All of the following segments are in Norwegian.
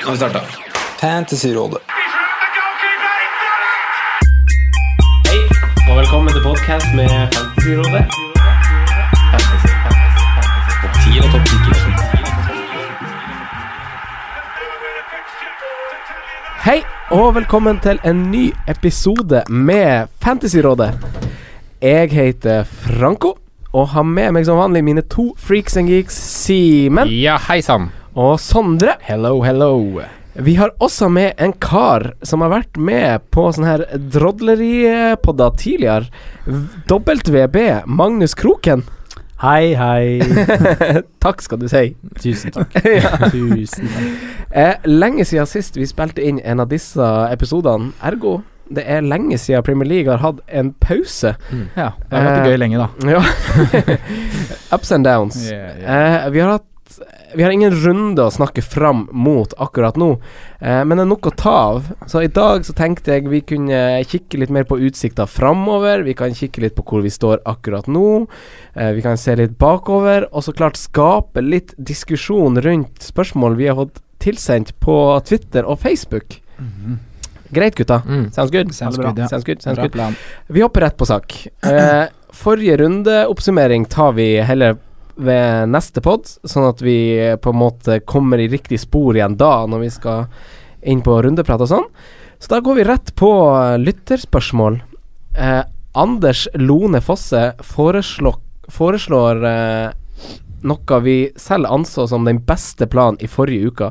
Nå har vi starta. Fantasyrådet. Hei, og velkommen til podcast med Fantasyrådet. Fantasy, fantasy, fantasy. Topp 10 og topp 10. Hei, og velkommen til en ny episode med Fantasyrådet. Jeg heter Franco, og har med meg som vanlig mine to freaks and geeks, Simen Ja, hei sann. Og Sondre. Hello, hello. Vi har også med en kar som har vært med på sånne her drodleripodder tidligere. WB, Magnus Kroken. Hei, hei. Takk skal du si. Tusen takk. Tusen takk. eh, lenge siden sist vi spilte inn en av disse episodene, ergo det er lenge siden Premier League har hatt en pause. Ja, det har vært Eh, gøy lenge, da. Ups and downs. Yeah, Eh, vi har hatt Vi har ingen runde å snakke fram mot akkurat nå, eh, men det er nok å ta av. Så i dag så tenkte jeg vi kunne kikke litt mer på utsikta framover. Vi kan kikke litt på hvor vi står akkurat nå. Eh, vi kan se litt bakover, og så klart skape litt diskusjon rundt spørsmål vi har fått tilsendt på Twitter og Facebook. Greit, gutta. Mm. Sounds good? Sounds good, ja. Sounds good, sounds good. Vi hopper rett på sak. Eh, forrige rundeoppsummering tar vi heller ved neste pod, sånn at vi på en måte kommer i riktig spor igjen da, når vi skal inn på rundeprat og sånn. Så da går vi rett på lytterspørsmål. Eh, Anders Lone Fosse foreslår, foreslår eh, noe vi selv anså som den beste planen i forrige uke.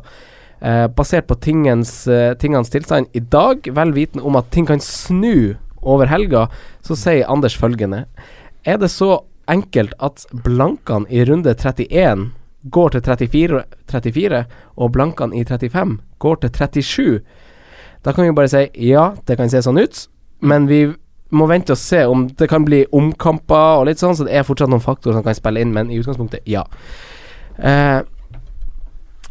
Eh, basert på tingens, eh, tingens tilstand i dag, vel vitende om at ting kan snu over helga, så sier Anders følgende Er det så enkelt at blankene i runde 31 går til 34, 34 og blankene i 35 går til 37? Da kan vi bare si ja, det kan se sånn ut, men vi må vente og se om det kan bli omkamper og litt sånn, så det er fortsatt noen faktorer som kan spille inn, men i utgangspunktet, ja. Eh,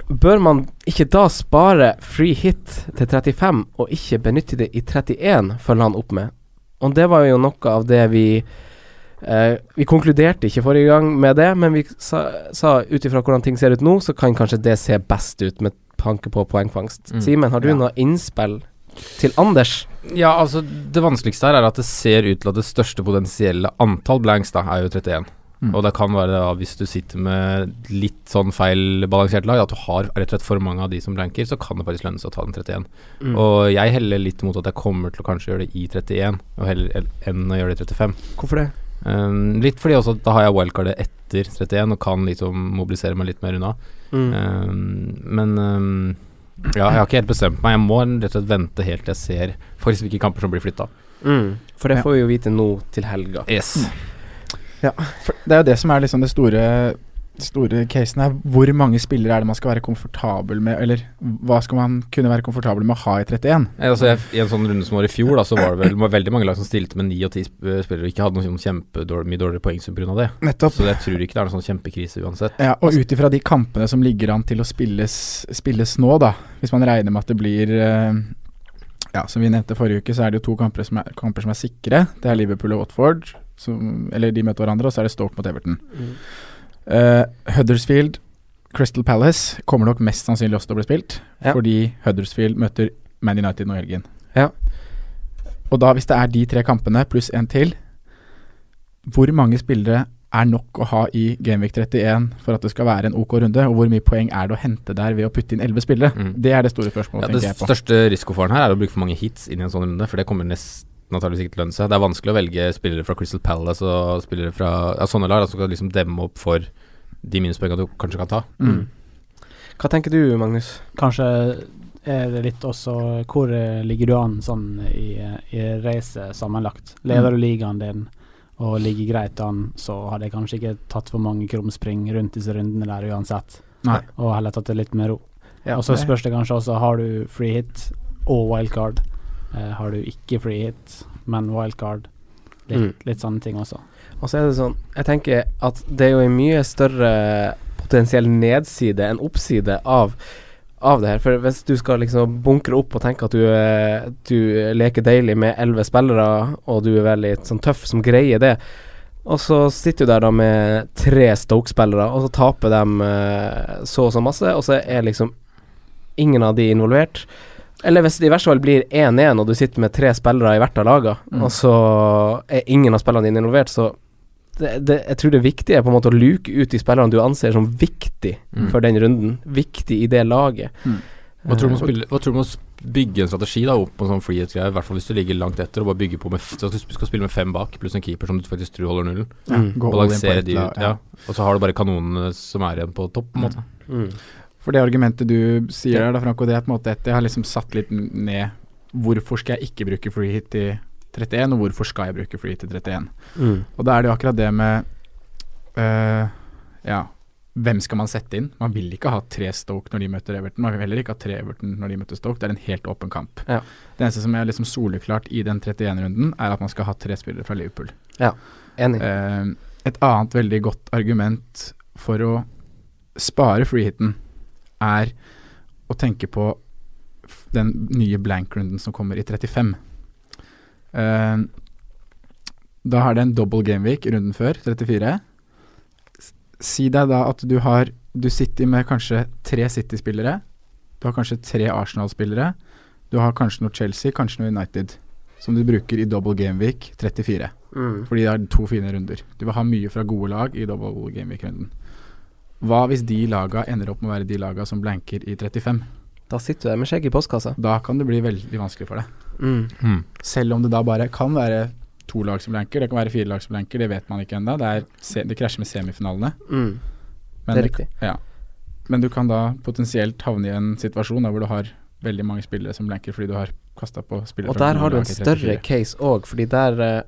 bør man ikke da spare free hit til 35 og ikke benytte det i 31, følger han opp med. Og det var jo noe av det vi eh, Vi konkluderte ikke forrige gang med det, men vi sa, sa ut ifra hvordan ting ser ut nå, så kan kanskje det se best ut med tanke på poengfangst. Mm. Simen, har du Ja. noe innspill til Anders? Ja, altså Det vanskeligste her er at det ser ut til at det største potensielle antall blanks da er jo 31. Mm. Og det kan være da hvis du sitter med litt sånn feil balansert lag, at du har rett og slett for mange av de som blanker, så kan det faktisk lønne seg å ta den 31. Mm. Og jeg heller litt mot at jeg kommer til å kanskje gjøre det i 31, og heller enn å gjøre det i 35. Hvorfor det? Um, litt fordi også at da har jeg wildcardet etter 31 og kan liksom mobilisere meg litt mer unna. Mm. Um, men um, ja, jeg har ikke helt bestemt meg. Jeg må rett og slett vente helt til jeg ser faktisk hvilke kamper som blir flytta. Mm. For det får vi jo vite nå til helga. Yes. For det er jo det som er liksom det store store casen her. Hvor mange spillere er det man skal være komfortabel med, eller hva skal man kunne være komfortabel med å ha i 31? Eh, Altså jeg, I en sånn runde som var i fjor, da, så var det vel var veldig mange lag som stilte med ni og ti sp spillere og ikke hadde noen kjempedårlig, mye dårligere poengsum pga. det. Nettopp. Så jeg tror ikke det er noen sånn kjempekrise uansett. Ja, og ut ifra de kampene som ligger an til å spilles, spilles nå, da, hvis man regner med at det blir uh, Ja, som vi nevnte forrige uke, så er det jo to kamper som er, kamper som er sikre. Det er Liverpool og Watford, som, eller de møter hverandre, og så er det Stoke mot Everton. Eh, Huddersfield, Crystal Palace kommer nok mest sannsynlig også til å bli spilt, Ja. fordi Huddersfield møter Man United nå i helgen. Ja. Og da, hvis det er de tre kampene pluss en til, hvor mange spillere er nok å ha i Gameweek 31 for at det skal være en OK runde, og hvor mye poeng er det å hente der ved å putte inn 11 spillere? Mm. Det er det store Ja, spørsmålet, det jeg på. største risikofaren her er å bruke for mange hits inn i en sånn runde, for det kommer nesten antakeligvis ikke til å lønne seg. Det er vanskelig å velge spillere fra Crystal Palace og spillere fra ja, sånne lag som skal liksom demme opp for de minuspoengene du kanskje kan ta. Mm. Hva tenker du, Magnus? Kanskje er det litt også Hvor eh, ligger du an sånn i, i racet sammenlagt? Leder du ligaen din og ligger greit an, så hadde jeg kanskje ikke tatt for mange krumspring rundt disse rundene der uansett, Nei. og heller tatt det litt med ro. Ja, og så spørs det kanskje også Har du free hit og wildcard. Eh, har du ikke free hit, men wildcard. Litt, Mm. litt sånne ting også. Og så er det sånn Jeg tenker at det er jo en mye større potensiell nedside enn oppside av av det her. For hvis du skal liksom bunkre opp og tenke at du, eh, du leker deilig med elleve spillere, og du er veldig sånn tøff som greier det, og så sitter du der da med tre Stoke-spillere, og så taper de eh, så og så masse, og så er liksom ingen av de involvert. Eller hvis det i verste fall blir 1-1, og du sitter med tre spillere i hvert av lagene, Mm. og så er ingen av spillerne dine involvert, så det, det, jeg tror det viktige er på en måte å luke ut de spillerne du anser som viktig Mm. for den runden. Viktig i det laget. Mm. Hva tror du om å Eh, spille- hva tror du om å bygge en strategi da opp på en sånn freehit-greie, i hvert fall hvis du ligger langt etter, og bare bygger på med så at du skal spille med fem bak, pluss en keeper som du faktisk tror holder nullen. Ja, Mm. Balansere de ut, ja. Og så har du bare kanonene som er igjen på topp, på en måte. mm. For det argumentet du sier der, da, Franco, det er på en måte et Jeg har liksom satt litt ned Hvorfor skal jeg ikke bruke free hit i 31, og hvorfor skal jeg bruke free hit i 31? Mm. Og da er det jo akkurat det med uh, Ja, hvem skal man sette inn? Man vil ikke ha tre Stoke når de møter Everton. Man vil heller ikke ha tre Everton når de møter Stoke. Det er en helt åpen kamp. Ja. Det eneste som er liksom soleklart i den 31-runden, er at man skal ha tre spillere fra Liverpool. Enig. Uh, et annet veldig godt argument for å spare freehiten er å tenke på den nye blank-runden som kommer i 35. Uh, da har det en double gameweek runden før, 34. Si deg da at du har Du sitter med kanskje tre City-spillere. Du har kanskje tre Arsenal-spillere. Du har kanskje noe Chelsea, kanskje noe United. Som du bruker i double gameweek 34. Mm. Fordi det er to fine runder. Du vil ha mye fra gode lag i double gameweek-runden. Hva hvis de laga ender opp med å være de laga som blanker i 35? Da sitter du der med skjegg i postkassa. Da kan det bli veldig vanskelig for deg. Mm. Mm. Selv om det da bare kan være to lag som blanker, det kan være fire lag som blanker, det vet man ikke ennå. Det, er det krasjer med semifinalene. Mm. Men, Det er riktig. Ja. Men du kan da potensielt havne i en situasjon hvor du har veldig mange spillere som blanker fordi du har kasta på spillere Og der har du en større case òg, fordi der eh,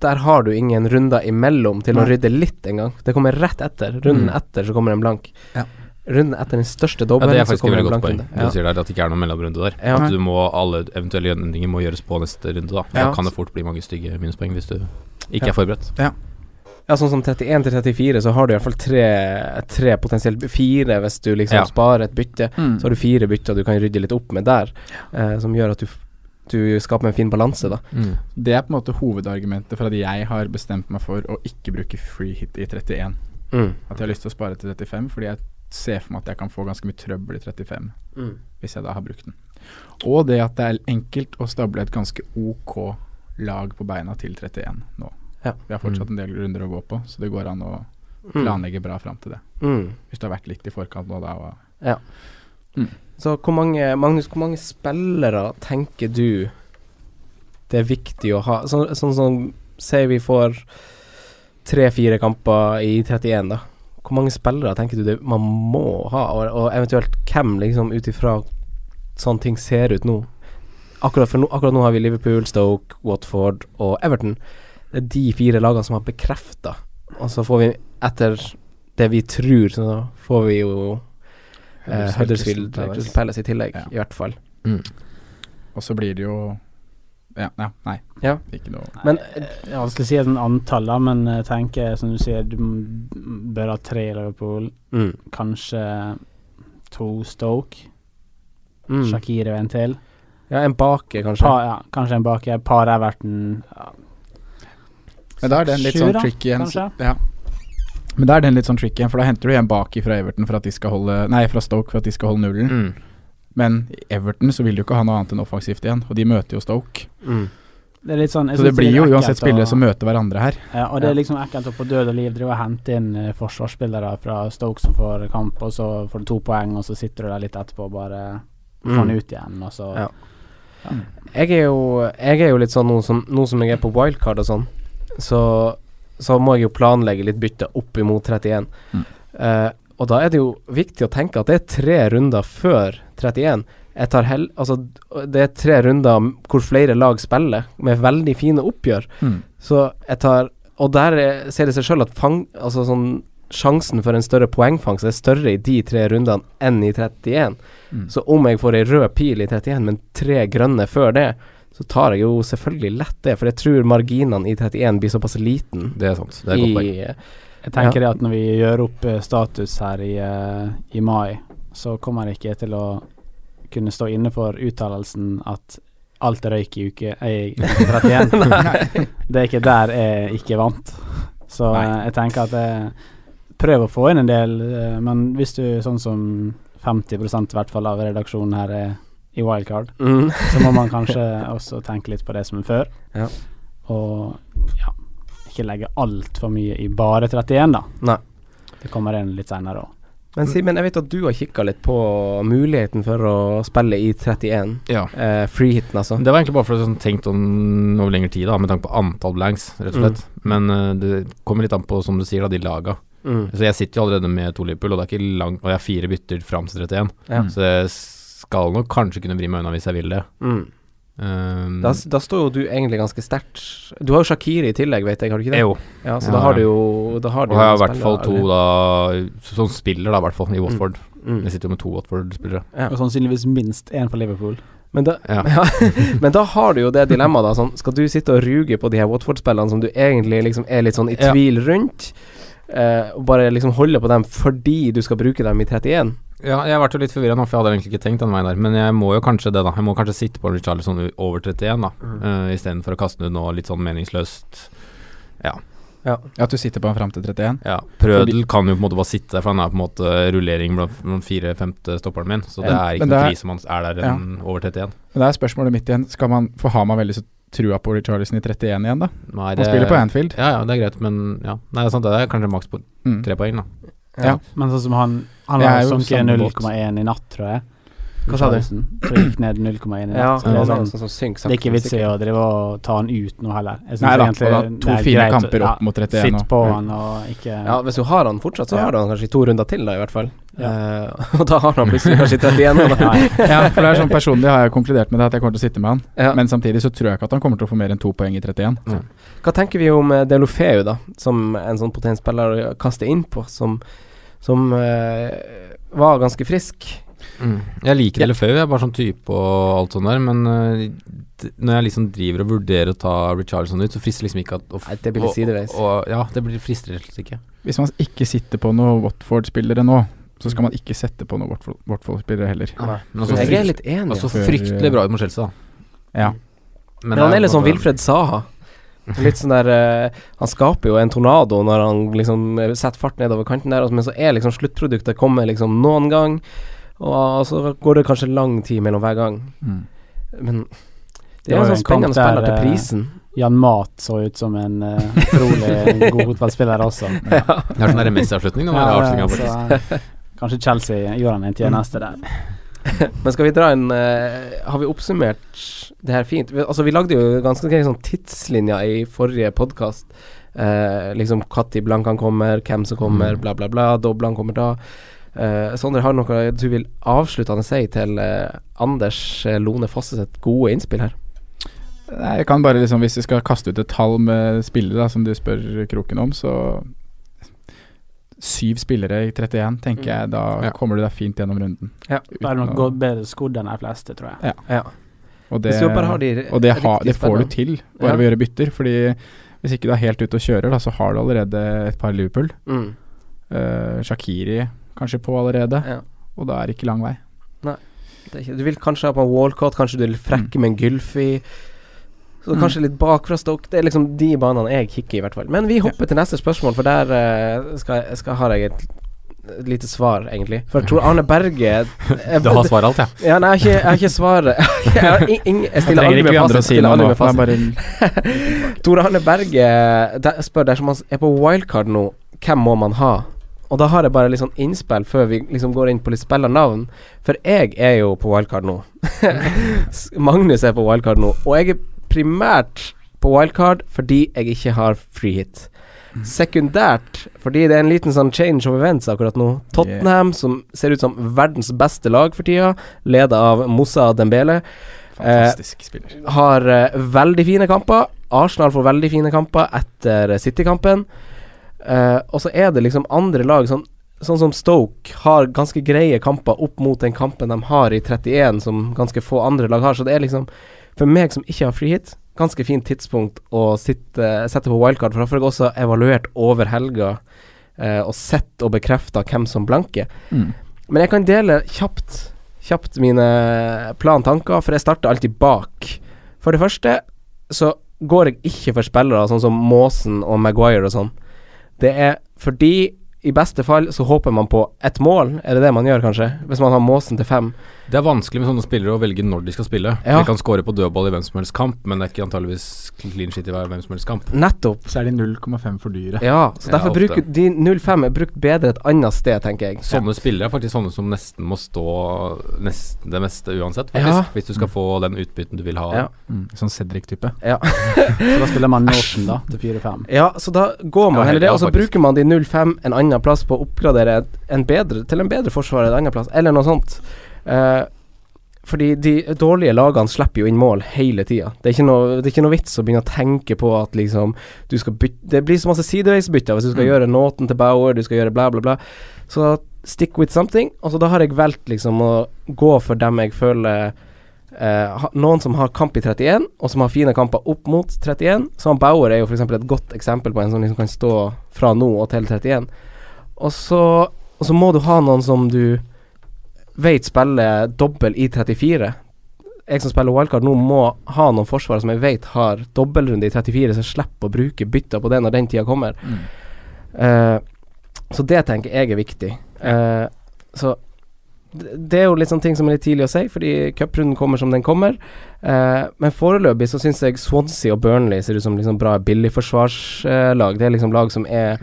Der har du ingen runder imellom til å rydde litt engang. Det kommer rett etter. Runden Mm. etter så kommer en blank. Ja. Runden etter den største Ja, det er faktisk et kommer en veldig godt blank poeng. runde. Ja. du sier der, at det ikke er noen mellomrunde der. Ja. At du må, alle eventuelle endringer må gjøres på neste runde. Da Da Ja. kan det fort bli mange stygge minuspoeng hvis du ikke Ja. er forberedt. ja, sånn som 31 til 34, så har du iallfall tre, tre potensielt fire hvis du liksom Ja. sparer et bytte. Mm. Så har du fire bytter du kan rydde litt opp med der, eh, som gjør at du, du skaper en fin balanse, da. Mm. Det er på en måte hovedargumentet for at jeg har bestemt meg for å ikke bruke free hit i 31. Mm. At jeg har lyst til å spare til 35, fordi jeg ser for meg at jeg kan få ganske mye trøbbel i 35 Mm. hvis jeg da har brukt den. Og det at det er enkelt å stable et ganske ok lag på beina til 31 nå. Ja. Vi har fortsatt en del runder å gå på, så det går an å Mm. planlegge bra fram til det. Mm. Hvis du har vært litt i forkant nå, da. Og Så hvor mange, Magnus, hvor mange spillere tenker du det er viktig å ha? Sånn sånn som Sier vi får tre-fire kamper i 31, da. Hvor mange spillere tenker du det man må ha, og, og eventuelt hvem, liksom, ut ifra sånn ting ser ut nå? Akkurat, nå, akkurat nå har vi Liverpool, Stoke, Watford og Everton. Det er de fire lagene som har bekrefta. Og så får vi, etter det vi tror, så får vi jo eh, Huddersfield Crystal Palace i tillegg, Ja. i hvert fall. Mm. Og så blir det jo Ja, ja nei. Ja. Ikke noe Men Ja, jeg skal si et antall, da, men jeg tenker som du sier, du bør ha tre i Liverpool. mm, Kanskje to Stoke. mm. Shakir og en til. Ja, en bake, kanskje. Pa, ja, kanskje en bake. Par Everton. Ja, Men da er den litt Sjura, sånn tricky En? Ja. Men da er den litt sånn tricky for da henter du en baki fra Everton for at de skal holde Nei, fra Stoke for at de skal holde nullen. Mm. Men i Everton så vil du ikke ha noe annet enn offensivt igjen, og de møter jo Stoke. Mm. Det er litt sånn jeg Så det blir det jo uansett spillere som møter hverandre her. Ja, og det er liksom ekkelt å på død og liv drive og hente inn eh, forsvarsspillere fra Stoke som får kamp, og så får du to poeng, og så sitter du der litt etterpå og bare får Mm. ut igjen, og så Ja. Jeg er jo Jeg er jo litt sånn nå som, nå som jeg er på wildcard og sånn, så, så må jeg jo planlegge litt bytte opp imot 31. Mm. Uh, og da er det jo viktig å tenke at det er tre runder før 31. Jeg tar hell, altså, det er tre runder hvor flere lag spiller, med veldig fine oppgjør. Mm. Så jeg tar Og der er- ser det seg sjøl at fang, altså sånn, sjansen for en større poengfangst er større i de tre rundene enn i 31. Mm. Så om jeg får ei rød pil i 31, men tre grønne før det, så tar jeg jo selvfølgelig lett det, for jeg tror marginene i 31 blir såpass liten Det er sant. Det er godt poeng. Jeg tenker det at når vi gjør opp eh, status her i, eh, i mai, så kommer jeg ikke til å kunne stå inne for uttalelsen at alt er røyk i uke, eh, i 31. det er ikke der jeg ikke vant. Så Nei. eh, jeg tenker at jeg prøver å få inn en del, eh, men hvis du sånn som 50% i hvert fall av redaksjonen her er i wildcard, Mm. så må man kanskje også tenke litt på det som er før. Ja. Og ja, ikke legge altfor mye i bare 31, da. Nei. Det kommer inn litt seinere òg. Men Simen, jeg vet at du har kikka litt på muligheten for å spille i 31. Ja. Eh, Freehiten, altså. Det var egentlig bare for å sånn, tenkt om over lengre tid, da, med tanke på antall blanks, rett og slett. Men uh, det kommer litt an på, som du sier, da, de laga. Mm. Så jeg sitter jo allerede med to Liverpool, og det er ikke lang, og jeg har fire bytter fram til 31. Ja. Så jeg skal nok kanskje kunne vri meg unna hvis jeg vil det. Mm. Um, Da, da står jo du egentlig ganske sterkt Du har jo Shakiri i tillegg, vet jeg, har du ikke det? jo, Ja, så Ja. da har du jo Da har og jeg har i hvert fall to da som spiller, da, i hvert fall, i Watford. Mm. Jeg sitter jo med to Watford-spillere. Ja. Og sannsynligvis minst én fra Liverpool. Men da, Ja. ja. men da har du jo det dilemmaet, da. Sånn, skal du sitte og ruge på de her Watford-spillene som du egentlig liksom er litt sånn i Ja. tvil rundt, eh, og bare liksom holde på dem fordi du skal bruke dem i 31? Ja, jeg ble jo litt forvirra nå, for jeg hadde egentlig ikke tenkt den veien der. Men jeg må jo kanskje det, da. Jeg må kanskje sitte på Richarlison over 31, da. Mm. Uh, Istedenfor å kaste den ut nå litt sånn meningsløst. Ja. ja. At du sitter på han fram til 31. Ja, Prødel kan jo på en måte bare sitte der, for han er på en måte rullering blant fire-femte stopperen min. Så det er ikke noe krise om han er der ja. over 31. Men det er spørsmålet mitt igjen. Skal man få ha meg veldig så trua på Richarlison i 31 igjen, da? Nei, Han det- spiller på Anfield. Ja, ja, det er greit, men ja. Nei, det er sant, det er kanskje maks på Mm. tre poeng, da. Ja. Men sånn som han Han har jo sunket samme båt. 0,1 i natt, tror jeg. Hva sa du? Det gikk ned 0,1 i. Ja, det, er sånn, sånn det er ikke vits i å drive og ta han ut nå heller. Jeg synes Nei da, egentlig og da det to er fine greit kamper opp mot 31 Sitt på Ja. han og ikke Ja, hvis du har han fortsatt, så Ja. har du han kanskje to runder til, da, i hvert fall. Ja. Uh, og da har han plutselig kanskje 31. Da. Ja, for det er sånn personlig har jeg konkludert med det at jeg kommer til å sitte med han. Ja. Men samtidig så tror jeg ikke at han kommer til å få mer enn to poeng i 31. Hva tenker vi om eh, Delofeu, da, som en sånn potent spiller å kaste innpå, som, som uh, var ganske frisk? Mm. Jeg liker Ja. Delefeu, jeg er bare sånn type og alt sånt der, men uh, når jeg liksom driver og vurderer å ta Richarlison ut, så frister liksom ikke at å Nei, det blir litt og- sideveis. Og, ja, det blir frister rett og slett ikke. Hvis man ikke sitter på noen Watford-spillere nå, så skal man ikke sette på noen Watford- Watford-spillere heller. Nei. Men altså, Jeg er litt enig. Altså fryktelig bra ut mot Chelsea, da. Ja. Men han er litt sånn Wilfred Saha. Litt sånn der uh, Han skaper jo en tornado når han liksom eh, setter fart nedover kanten der, men så er liksom sluttproduktet kommer liksom noen gang, og så går det kanskje lang tid mellom hver gang. Mm. Men det Det er en sånn spennende spiller til eh, prisen. Jan Mat så ut som en uh, utrolig god fotballspiller også. Det er sånn der Messi-avslutning. nå, Ja, så, eh, kanskje Chelsea gjør han en tjeneste der. Men skal vi dra en uh, Har vi oppsummert det her fint? Vi, altså Vi lagde jo ganske grei sånn tidslinjer i forrige podkast. Uh, liksom når Blankan kommer, hvem som kommer, Mm. bla, bla, bla. Da kommer da. Eh, Sondre, har du noe du vil avsluttende si til uh, Anders eh, Lone Fosse sitt gode innspill her? Nei, jeg kan bare liksom Hvis vi skal kaste ut et tall med spillere, da, som du spør Kroken om, så Syv spillere i 31, tenker jeg. Da Ja. kommer du deg fint gjennom runden. Ja. Da er det nok å- gått bedre skodd enn de fleste, tror jeg. Ja. Og det, du de og det, ha, det får du til bare Ja. ved å gjøre bytter. Fordi hvis ikke du er helt ute og kjører, da, så har du allerede et par Liverpool. Mm. Uh, Shakiri kanskje på allerede, Ja. og da er det ikke lang vei. Det er ikke, du vil kanskje ha på en wallcourt, kanskje du vil frekke med en Gylfi. Så Mm. kanskje litt bakfra stokk. Det er liksom de banene jeg kikker i, hvert fall. Men vi hopper til neste spørsmål, for der eh, skal, skal har jeg et, et lite svar, egentlig. For jeg tror Arne Berge jeg, Du har svar alt, ja. Ja, nei, jeg har ikke, svaret. Jeg, har ing- jeg stiller trenger aldri ikke med vi andre fasit. å si noe med fasit. er Tore Arne Berge der, spør dersom man er på wildcard nå, hvem må man ha? Og da har jeg bare litt sånn innspill før vi liksom går inn på litt spillernavn. For jeg er jo på wildcard nå. Magnus er på wildcard nå. Og jeg er primært på wildcard fordi jeg ikke har free hit. Sekundært fordi det er en liten sånn change of events akkurat nå. Tottenham, som ser ut som verdens beste lag for tida, leda av Moussa Dembele, fantastisk spiller. har eh, veldig fine kamper. Arsenal får veldig fine kamper etter City-kampen. Eh, og så er det liksom andre lag, sånn, sånn som Stoke, har ganske greie kamper opp mot den kampen de har i 31, som ganske få andre lag har. Så det er liksom, for meg som ikke har free hit, ganske fint tidspunkt å sitte, sette på wildcard. For da får jeg også evaluert over helga uh, og sett og bekrefta hvem som blanker. Mm. Men jeg kan dele kjapt Kjapt mine plan-tanker, for jeg starter alltid bak. For det første så går jeg ikke for spillere sånn som Måsen og Maguire og sånn. Det er fordi i beste fall så håper man på ett mål. Er det det man gjør, kanskje? Hvis man har Måsen til fem. Det er vanskelig med sånne spillere å velge når de skal spille. Ja. De kan score på dødball i hvem som helst kamp, men det er ikke antageligvis clean shit i hvem som helst kamp. Nettopp. Så er de 0,5 for dyre. Ja, så derfor ja, bruker de 0-5 er brukt bedre et annet sted, tenker jeg. Sånne spillere er faktisk sånne som nesten må stå nesten det meste uansett, faktisk. Ja. Hvis du skal få den utbytten du vil ha. Ja. Mm, sånn Cedric-type. Ja. Så da spiller man Norton, da, til 4-5. Ja, så da går man Ja, heller det, ja, og så bruker man de 0-5 en annen plass på å oppgradere en bedre, til en bedre forsvar en annen plass, eller noe sånt. Eh, fordi de dårlige lagene slipper jo inn mål hele tida. Det, det er ikke noe vits å begynne å tenke på at liksom du skal bytte Det blir så masse sideveisbytter hvis du skal Mm. gjøre Nåten til Bauer, du skal gjøre bla, bla, bla. Så stick with something. Altså da har jeg valgt liksom å gå for dem jeg føler eh, ha, Noen som har kamp i 31, og som har fine kamper opp mot 31. Så han Bauer er jo f.eks. et godt eksempel på en som liksom kan stå fra nå og til 31. Og så, og så må du ha noen som du vet spiller dobbel i 34. Jeg som spiller wildcard nå, må ha noen forsvarere som jeg vet har dobbeltrunde i 34, så jeg slipper å bruke bytter på det når den tida kommer. Mm. Uh, så det tenker jeg er viktig. Uh, så det er jo litt sånn ting som er litt tidlig å si, fordi cuprunden kommer som den kommer. Eh, men foreløpig så syns jeg Swansea og Burnley ser ut som liksom bra billigforsvarslag. det er liksom lag som er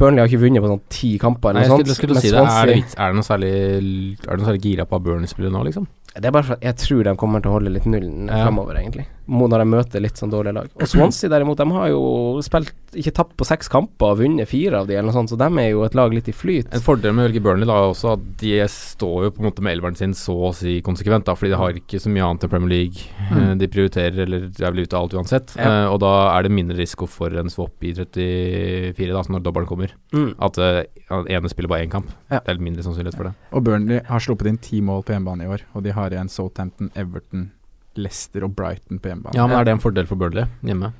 Burnley har ikke vunnet på sånn ti kamper Nei, eller jeg skulle, skulle si det. Er, det er det noe særlig Er det noe særlig gira på Burnley-spillet nå, liksom? Det er bare for at jeg tror de kommer til å holde litt nullen Ja. fremover, egentlig. Når de møter litt sånn dårlige lag. Og Swansea derimot, de har jo spilt Ikke tapt på seks kamper og vunnet fire av de, eller noe sånt, så de er jo et lag litt i flyt. En fordel med å Burnley da er også at de står jo på en måte med elveren sin så å si konsekvent, da, fordi de har ikke så mye annet enn Premier League. Mm. De prioriterer, eller de er vel ute av alt uansett. Ja. Eh, og da er det mindre risiko for en swap i 34, da, så når dobbelen kommer. Mm. At uh, ene spiller bare én kamp. Ja. Det er litt mindre sannsynlighet for det. Og Burnley har sluppet inn ti mål på hjemmebane i år, og de har igjen Southampton, Everton, Leicester og Brighton på hjemmebane. Ja, men er det en fordel for Burnley hjemme?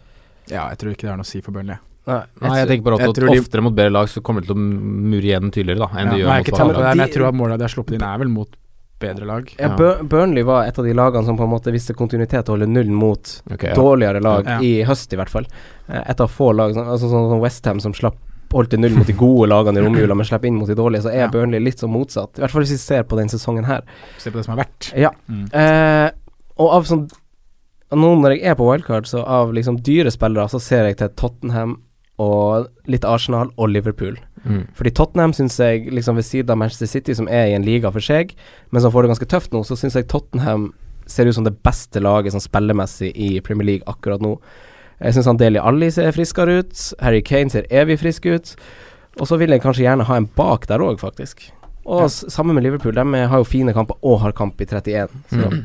Ja, jeg tror ikke det har noe å si for Burnley. Nei, Nei, jeg tenker bare at, at de- oftere mot bedre lag så kommer det til å mure igjen tydeligere da enn Ja, de gjør nei, mot svake lag. men jeg tror at målet de har sluppet inn, er vel mot bedre lag. Ja, Ja. Burnley var et av de lagene som på en måte viste kontinuitet og holde nullen mot okay, ja. dårligere lag Ja. i høst, i hvert fall. Eh, Et av få lag, altså sånn som Westham, som slapp holdt til null mot de gode lagene i romjula, men slipper inn mot de dårlige, så er Ja. Burnley litt sånn motsatt. I hvert fall hvis vi ser på den sesongen her. Se på det som har vært. Ja. Mm. Eh, og av sånn Nå når jeg er på wildcard, så av liksom dyre spillere, så ser jeg til Tottenham og litt Arsenal og Liverpool. Mm. Fordi Tottenham syns jeg, liksom ved siden av Manchester City, som er i en liga for seg, men som får det ganske tøft nå, så syns jeg Tottenham ser ut som det beste laget sånn spillemessig i Premier League akkurat nå. Jeg syns Deli Alli ser friskere ut. Harry Kane ser evig frisk ut. Og så vil jeg kanskje gjerne ha en bak der òg, faktisk. Og Ja. sammen med Liverpool, de har jo fine kamper og har kamp i 31. Så Mm.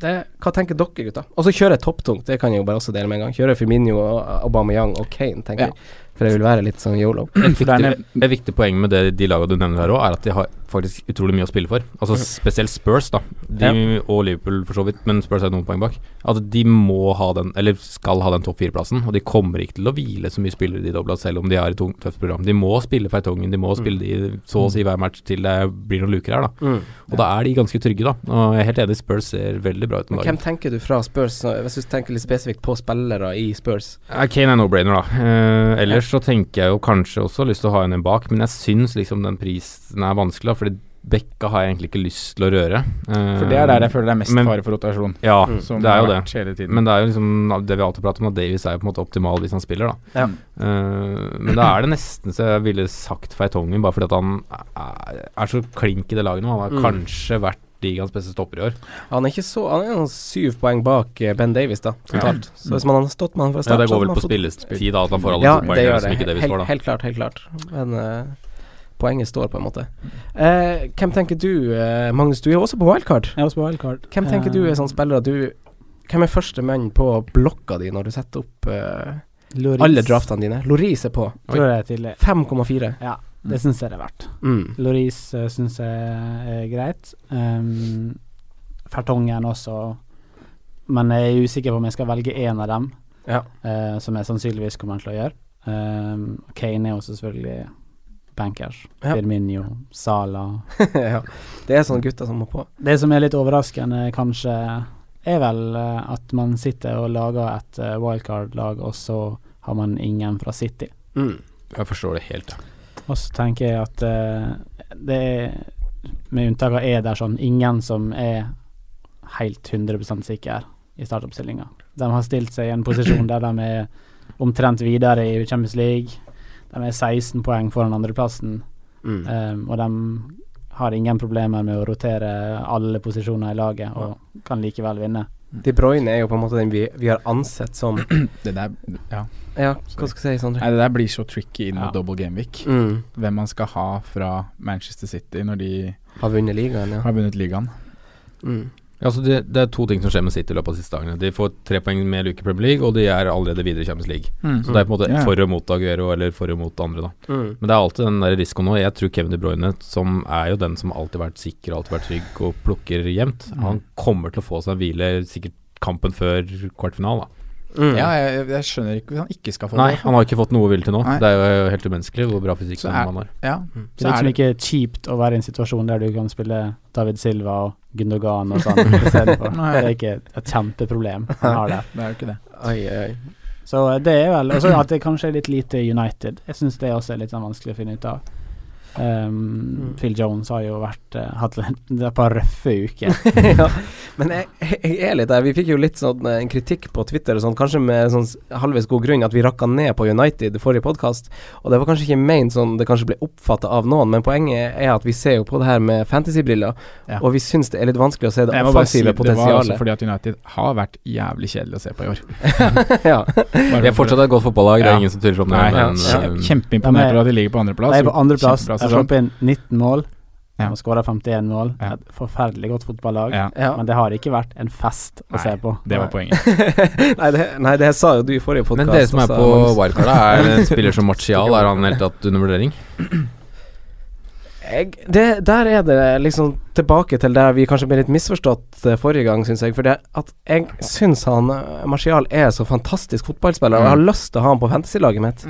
det, hva tenker dere, gutta? Og så kjører jeg topptungt, det kan jeg jo bare også dele med en gang. Kjører Firmino, og Aubameyang og Kane, tenker Ja. jeg. For jeg vil være litt sånn yolo. Et viktig, et viktig poeng med det, de lagene du nevner her òg, er at de har faktisk utrolig mye å spille for. Altså Spesielt Spurs, da. De, Og Liverpool, for så vidt, men Spurs er noen poeng bak. At de må ha den, eller skal ha den topp fire-plassen. Og de kommer ikke til å hvile så mye spillere de dobla, selv om de har et tungt, tøft program. De må spille Feitongen, de må spille de så å si hver match til det blir noen luker her, da. Mm. Og da er de ganske trygge, da. Og jeg er helt enig, Spurs ser veldig bra ut om dagen. hvem tenker du fra Spurs, hvis du tenker litt spesifikt på spillere i Spurs? Ja, Kane er no-brainer, da. Eh, ellers så tenker jeg jo kanskje også lyst til å ha en en bak, men jeg syns liksom den prisen er vanskelig, da. Fordi Bekka har jeg egentlig ikke lyst til å røre. Eh, For det er der jeg føler det er mest men- fare for rotasjon. Ja, Mm. Som det er jo det. hele tiden. Men det er jo liksom det vi alltid prater om, at Davies er jo på en måte optimal hvis han spiller, da. Ja. Uh, men da er det nesten så jeg ville sagt Feitongen, bare fordi at han er, er så klink i det laget nå. Han har Mm. kanskje vært ligaens beste stopper i år. Han er ikke så Han er syv poeng bak eh, Ben Davies, da, totalt. Så hvis man hadde stått med han fra Ja, det går vel på spillestid, da, at han får alle Ja, to det poengene som ikke Davies Helt, får, da. helt klart, helt klart. Men eh, poenget står, på en måte. Eh, hvem tenker du, eh, Magnus? Du er også på wildcard. Jeg er også på wildcard. Hvem tenker du er sånn spiller du Hvem er første mann på blokka di når du setter opp eh, alle draftene dine? Loris er på. Tror jeg er tidlig. 5,4. Ja, det syns jeg det er verdt. Mm. Loris uh, syns jeg er greit. Um, Fertongen også. Men jeg er usikker på om jeg skal velge én av dem, Ja. uh, som jeg sannsynligvis kommer til å gjøre. Um, Kane er også selvfølgelig bankers. Ja. Firmino, Sala. ja. Det er sånne gutter som må på. Det som er litt overraskende, kanskje, er vel eh, at man sitter og lager et eh, wildcard-lag, og så har man ingen fra City. Mm. Jeg forstår det helt. Og så tenker jeg at uh, det er, med unntak av Ederson, ingen som er helt 100% sikker i startoppstillinga. De har stilt seg i en posisjon der de er omtrent videre i Champions League. De er 16 poeng foran andreplassen, Mm. um, og de har ingen problemer med å rotere alle posisjoner i laget, og kan likevel vinne. De Bruyne er jo på en måte den vi, vi har ansett som Det der, ja. Ja, hva skal jeg si, Sondre? Nei, det der blir så tricky inn mot Ja. double game week. Mm. Hvem man skal ha fra Manchester City når de Har vunnet ligaen, ja. har vunnet ligaen. Mm. Ja, altså det, det er to ting som skjer med City i løpet av de siste dagene. De får tre poeng med luke i Premier League, og de er allerede videre i Champions League. Så det er på en måte yeah. for og mot Aguero eller for og mot andre, da. Mm. Men det er alltid den der risikoen nå. Jeg tror Kevin De Bruyne, som er jo den som alltid har vært sikker, alltid vært trygg og plukker jevnt, Mm. han kommer til å få seg en hvile sikkert kampen før kvartfinalen, da. Mm. Ja, jeg, jeg skjønner ikke hvis han ikke skal få Nei, det. han har ikke fått noe hvile til nå. Nei. Det er jo helt umenneskelig hvor bra fysikk mannen har. Ja, Mm. Det er liksom ikke kjipt å være i en situasjon der du kan spille David Silva og Gundogan og sånn Det er ikke et kjempeproblem han har der. det er jo ikke det. Oi, oi. Så det er vel Og så at det kanskje er litt lite United. Jeg syns det også er litt sånn vanskelig å finne ut av. Um, Phil Jones har jo vært uh, hatt et par røffe uker. ja. Men jeg, jeg er litt der. Vi fikk jo litt sånn eh, en kritikk på Twitter, sånn, kanskje med sånn halvveis god grunn, at vi rakka ned på United i forrige podkast. Og det var kanskje ikke ment sånn det kanskje ble oppfatta av noen, men poenget er at vi ser jo på det her med fantasybriller, Ja. og vi syns det er litt vanskelig å se det offensive si, potensialet. det var også fordi at United har vært jævlig kjedelig å se på i år. ja. Vi er fortsatt et godt fotballag, det er Ja. ingen som tviler om det. Nei, men, kje- eh, Kjempeimponert De er- over at de ligger på andreplass. De har sesong. sluppet inn 19 mål Ja. og skåra 51 mål. Ja. Et forferdelig godt fotballag. Ja. Men det har ikke vært en fest å Nei, se på. det var poenget. nei, det, nei, det sa jo du i forrige podkast. men dere som er på wildcardet, er en spiller som Martial, er han helt tatt under vurdering? jeg, det, Der er det liksom tilbake til der vi kanskje ble litt misforstått eh, forrige gang, syns jeg. For det at jeg syns han eh, Martial er så fantastisk fotballspiller, og jeg har lyst til å ha han på fantasy-laget mitt.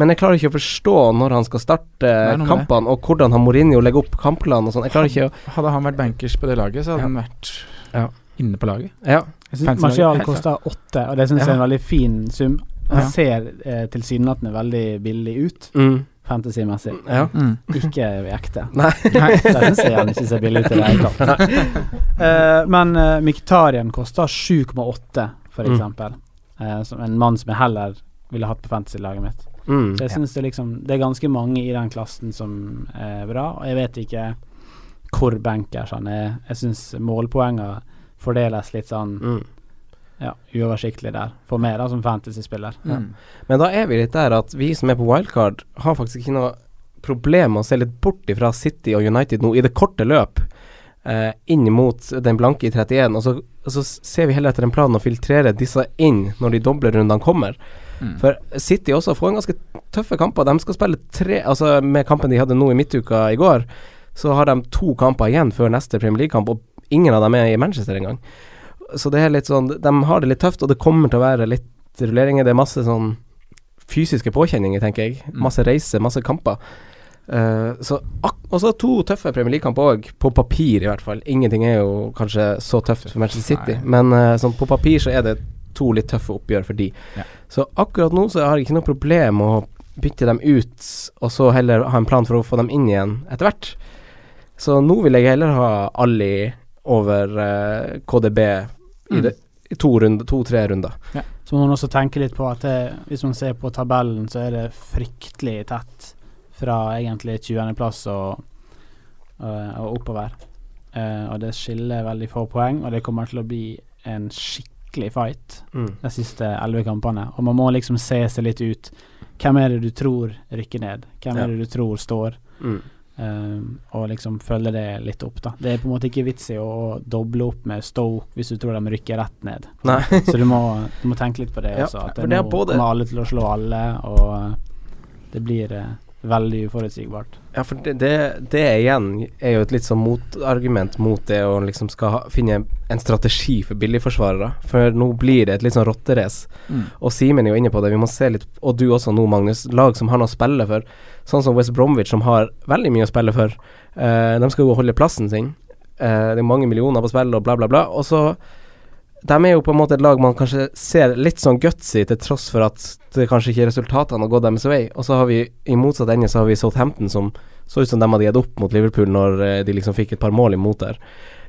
Men jeg klarer ikke å forstå når han skal starte kampene, og hvordan han Mourinho legger opp kampplanen og sånn. Jeg klarer ikke å Hadde han vært bankers på det laget, så hadde Ja. han vært Ja. inne på laget. Ja. Martial koster åtte, og det syns jeg er en veldig fin sum. Han Ja. ser eh, tilsynelatende veldig billig ut, Mm. fantasy-messig. ja. Ikke ekte. Nei. Der ser han ikke ser billig ut i det hele tatt. Eh, men uh, Mkhitaryan koster 7,8, for Mm. Eh, som en mann som jeg heller ville hatt på fantasy-laget mitt. Mm. Så jeg synes det liksom Det er ganske mange i den klassen som er bra, og jeg vet ikke hvor bankers han er. Jeg syns målpoengene fordeles litt sånn Mm. ja, uoversiktlig der, for meg da som fantasy-spiller. Mm. Men da er vi litt der at vi som er på wildcard, har faktisk ikke noe problem med å se litt bort ifra City og United nå i det korte løp, eh, inn mot den blanke i 31, og så, og så ser vi heller etter en plan å filtrere disse inn når de doble rundene kommer. Mm. For City også får en ganske tøffe kamper. De skal spille tre Altså Med kampen de hadde nå i midtuka i går, så har de to kamper igjen før neste Premier League-kamp, og ingen av dem er i Manchester engang. Så det er litt sånn De har det litt tøft, og det kommer til å være litt rulleringer. Det er masse sånn fysiske påkjenninger, tenker jeg. Mm. Masse reiser, masse kamper. Uh, så Og så to tøffe Premier League-kamper òg, på papir i hvert fall. Ingenting er jo kanskje så tøft for Manchester City, Nei. men uh, sånn på papir så er det to litt tøffe oppgjør for de. Ja. Så akkurat nå så har jeg ikke noe problem å bytte dem ut, og så heller ha en plan for å få dem inn igjen etter hvert. Så nå vil jeg heller ha Ali over uh, KDB i, Mm. det, i to runde, to-tre runder. Så må man også tenke litt på at det, hvis man ser på tabellen, så er det fryktelig tett fra egentlig 20.-plass og, og, og oppover. Uh, og det skiller veldig få poeng, og det kommer til å bli en skikkelig fight Mm. de siste elleve kampene. Og man må liksom se seg litt ut. Hvem er det du tror rykker ned? Hvem Ja. er det du tror står? Mm. Um, og liksom følge det litt opp, da. Det er på en måte ikke vits i å, doble opp med Stoke hvis du tror de rykker rett ned. Så du må, du må tenke litt på det Ja, også. At det det er noe både- kommer alle til å slå alle, og det blir eh, veldig uforutsigbart. Ja, for det, det, det igjen er jo et litt sånn motargument mot det å liksom skal ha, finne en strategi for billigforsvarere. For nå blir det et litt sånn rotterace. Mm. Og Simen er jo inne på det, vi må se litt Og du også nå, Magnus. Lag som har noe å spille for. Sånn som West Bromwich, som har veldig mye å spille for. Eh, de skal jo holde plassen sin. Eh, det er mange millioner på spill og bla, bla, bla. Og så de er jo på en måte et lag man kanskje ser litt sånn gutsy, til tross for at det kanskje ikke resultatene har gått deres vei. Og så har vi i motsatt ende så har vi Southampton som så ut som de hadde gitt opp mot Liverpool når eh, de liksom fikk et par mål imot der.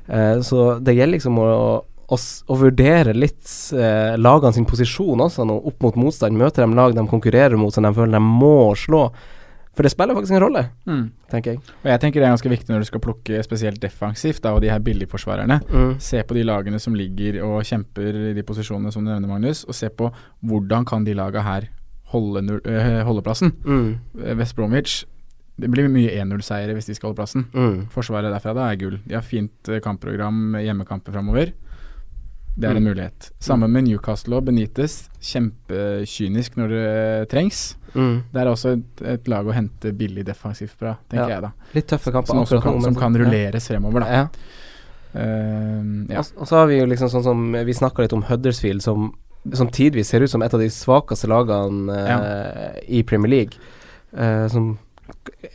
Eh, så det gjelder liksom å, å, å vurdere litt eh, lagene sin posisjon også nå, opp mot motstand. Møter de lag de konkurrerer mot som de føler de må slå. For det spiller faktisk en rolle, tenker jeg. Og jeg tenker det er ganske viktig når du skal plukke spesielt defensivt og de her billigforsvarerne. Mm. Se på de lagene som ligger og kjemper i de posisjonene som du nevner, Magnus, og se på hvordan kan de laga her holde øh, holdeplassen. Mm. Eh, West Bromwich Det blir mye 1-0-seiere hvis de skal holde plassen. Mm. Forsvaret derfra da er gull. De har fint eh, kampprogram, hjemmekamper framover. Det er en Mm. mulighet. Samme med Newcastle og Benitez. Kjempekynisk når det trengs. Mm. Det er også et, et lag å hente billig defensivt fra, tenker Ja. jeg da. Litt tøffe kamper. Som kan, som kan rulleres ja. fremover, da. Ja. Uh. Og, og så har vi jo liksom sånn som Vi snakka litt om Huddersfield, som, som tidvis ser ut som et av de svakeste lagene eh, i Premier League. Uh, som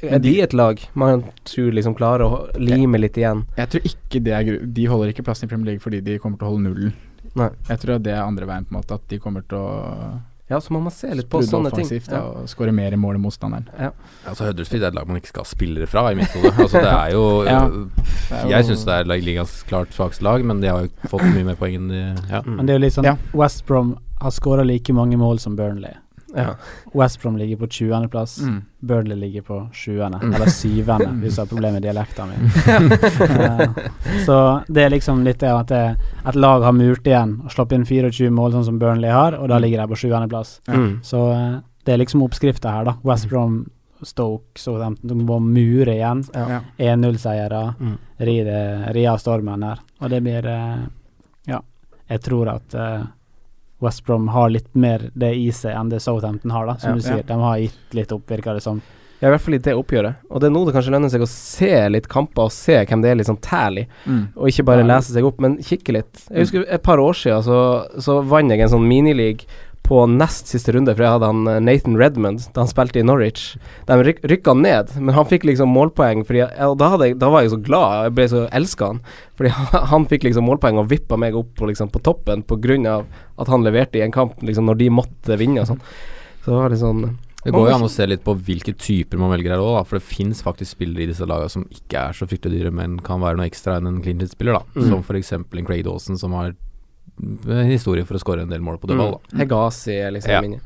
Er de et lag man tror liksom klarer å lime litt igjen? Jeg tror ikke det er gru De holder ikke plassen i Premier League fordi de kommer til å holde nullen. Nei. Jeg tror det er andre veien, på en måte. At de kommer til å Ja, så må man se litt på sånne ting. Ja. og skåre mer i mål enn motstanderen. Ja. Altså Huddersfield er et lag man ikke skal ha spillere fra, i mitt hode. Altså, det er jo Ja. Det er jo- Jeg syns det er ligas klart svakeste lag, men de har jo fått mye mer poeng enn de Ja. Mm. Men det er jo litt sånn Ja. West Brom har skåra like mange mål som Burnley. Ja. West Brom ligger på 20.-plass. Mm. Burnley ligger på 20., Mm. eller 7., hvis du har problemer med dialekten min. Eh, så det er liksom litt det at det, et lag har murt igjen og slått inn 24 mål, sånn som Burnley har, og da ligger de på 7.-plass. Mm. Så eh, det er liksom oppskrifta her, da. West Brom, Stoke, Southampton. de må mure igjen. Ja. 1-0-seiere. Mm. Ri, av stormen her. Og det blir eh, Ja. Jeg tror at eh, West Brom har litt mer det i seg enn det Southampton har, da. Som Ja. du sier. Ja. De har gitt litt opp, virker det som. Ja, i hvert fall i det oppgjøret. Og det er nå det kanskje lønner seg å se litt kamper, og se hvem det er litt sånn i, Mm. Og ikke bare Ja. lese seg opp, men kikke litt. Jeg husker et par år siden så, så vant jeg en sånn minileague på nest siste runde, for jeg hadde han eh, Nathan Redmond da han spilte i Norwich. De ryk, rykka ned, men han fikk liksom målpoeng, fordi og da, jeg, da var jeg så glad, jeg ble så elska han. Fordi han, han fikk liksom målpoeng og vippa meg opp på, liksom, på toppen av at han leverte i en kamp liksom, når de måtte vinne og sånn. Så det var litt sånn Det går jo an å se litt på hvilke typer man velger her òg, for det fins faktisk spillere i disse lagene som ikke er så fryktelig dyre, men kan være noe ekstra enn en clean spiller da. Mm. Som f.eks. en Craig Dawson, som har historie for å skåre en del mål på dødball. Mm. Hegasi er liksom Ja. linjen.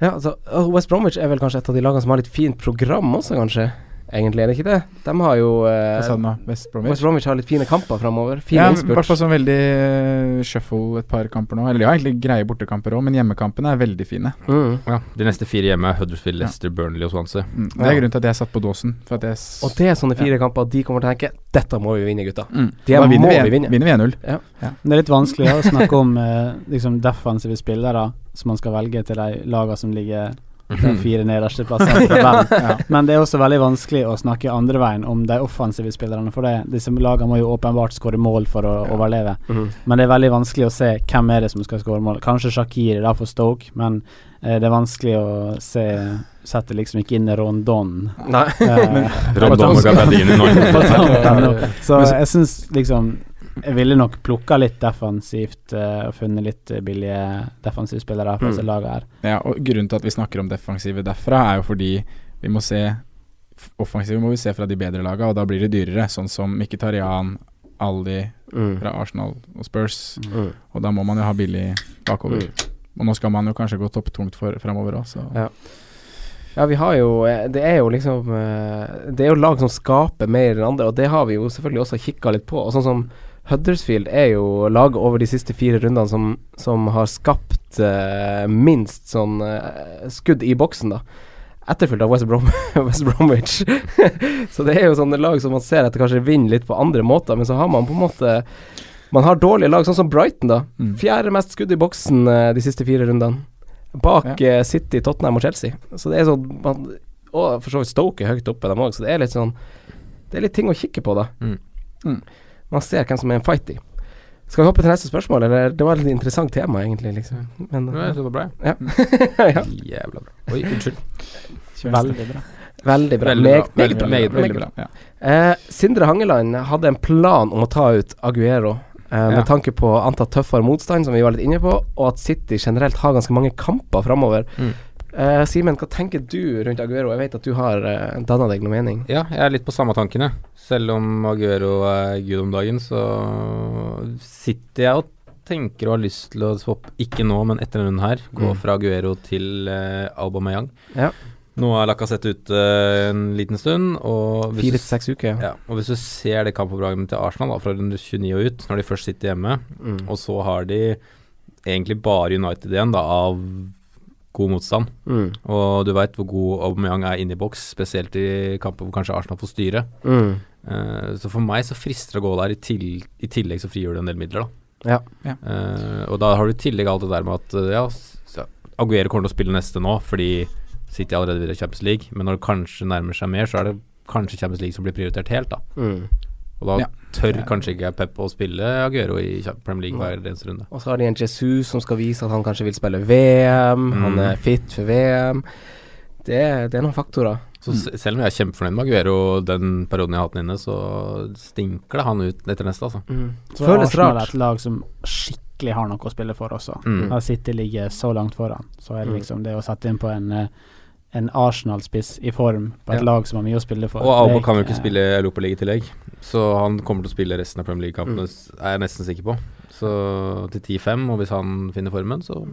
Ja, altså West Bromwich er vel kanskje et av de lagene som har litt fint program også, kanskje? Egentlig er det ikke det? De har jo eh, Hva? West Bromwich? West Bromwich har litt fine kamper framover. Fin Ja, i hvert fall sånn veldig eh, shuffle et par kamper nå. Eller de har egentlig greie bortekamper òg, men hjemmekampene er veldig fine. Mm. Ja, De neste fire hjemme er Huddersfield, Leicester, Burnley og Swansea. Mm. Det Ja. er grunnen til at jeg satt på dåsen. For at jeg s- Og det er sånne fire kamper de kommer til å tenke Dette må vi vinne, gutta. mm. Det Da vinner må vi, vi vinne. vinner vi 1-0. Ja. Det er litt vanskelig å snakke om eh, liksom defensive spillere som man skal velge til de lagene som ligger de fire nederste plassene. på tabellen. Ja. Men det er også veldig vanskelig å snakke andre veien om de offensive spillerne, for det, disse lagene må jo åpenbart skåre mål for å Ja. overleve. Mhm. Men det er veldig vanskelig å se hvem er det som skal skåre mål. Kanskje Shakiri da for Stoke, men eh, det er vanskelig å se Setter liksom ikke inn Rondon. Nei. Eh, Rondon og Gabardini nå. så- jeg syns liksom Jeg ville nok plukka litt defensivt uh, og funnet litt billige defensivspillere på disse Mm. lagene her. Ja, og Grunnen til at vi snakker om defensive derfra, er jo fordi vi må se Offensive må vi se fra de bedre lagene, og da blir det dyrere. Sånn som Mkhitaryan, Aldi Mm. fra Arsenal og Spurs. Mm. Og da må man jo ha billig bakover. Mm. Og nå skal man jo kanskje gå topptungt framover òg, så Ja. Ja, vi har jo eh, Det er jo liksom eh, Det er jo lag som skaper mer enn andre, og det har vi jo selvfølgelig også kikka litt på. Og sånn som Huddersfield er jo laget over de siste fire rundene som, som har skapt uh, minst sånn uh, skudd i boksen, da. Etterfulgt av West, Brom West Bromwich. så det er jo sånne lag som man ser etter kanskje vinner litt på andre måter, men så har man på en måte Man har dårlige lag, sånn som Brighton, da. Mm. Fjerde mest skudd i boksen uh, de siste fire rundene. Bak eh, City, Tottenham og Chelsea. Så det er sånn man, Og for så vidt Stoke er høyt oppe, dem òg, så det er litt sånn Det er litt ting å kikke på, da. Mm. Mm. Man ser hvem som er en fight i. Skal vi hoppe til neste spørsmål, eller? Det var et litt interessant tema, egentlig, liksom. Men Ja, det var bra. ja. ja. Jævla bra. Oi, unnskyld. Veldig bra. Veldig bra. Veldig bra. meget bra. Meget bra. Meget Veldig bra. Ja. Eh, Sindre Hangeland hadde en plan om å ta ut Aguero. eh, Ja. med tanke på antatt tøffere motstand, som vi var litt inne på, og at City generelt har ganske mange kamper framover. Mm. Eh, Simen, hva tenker du rundt Aguero? Jeg vet at du har uh, danna deg noe mening. Ja, jeg er litt på samme tankene. Selv om Aguero er gud om dagen, så sitter jeg og tenker og har lyst til å swappe, ikke nå, men etter denne her, gå Mm. fra Aguero til uh, Aubameyang. Ja. Nå er Lacassette ute eh, en liten stund, og hvis, Fire uker, ja. ja, og hvis du ser det kampprogrammet til Arsenal da, fra runde 29 og ut, når de først sitter hjemme, Mm. og så har de egentlig bare United igjen, da, av god motstand. Mm. Og du veit hvor god Aubameyang er inne i boks, spesielt i kamper hvor kanskje Arsenal får styre. Mm. Uh, så for meg så frister det å gå der, i, til, i tillegg så frigjør du en del midler, da. Ja. Ja. Eh, og da har du i tillegg alt det der med at eh, ja, Aguero kommer til å spille neste nå, fordi City allerede videre i Champions League, men når det kanskje nærmer seg mer, så er det kanskje Champions League som blir prioritert helt, da. Mm. Og da Ja. tør kanskje ikke Pep å spille Aguero i Premier League hver eneste runde. Og så har de en Jesus som skal vise at han kanskje vil spille VM. Han Mm. er fit for VM. Det, det er noen faktorer. Så mm. selv om jeg er kjempefornøyd med Aguero den perioden jeg har hatt den inne, så stinker det han ut etter neste, altså. Så Føles Arsenal er rart. et lag som skikkelig har noe å spille for også. Mm. Da City ligger så langt foran, så er det Mm. liksom det å sette inn på en eh, en Arsenal-spiss i form på et Ja. lag som har mye å spille for. Og Alba er kan jo ikke eh, spille Europaliga i tillegg, så han kommer til å spille resten av Premier League-kampene, mm. er jeg nesten sikker på. Så til 10-5, og hvis han finner formen, så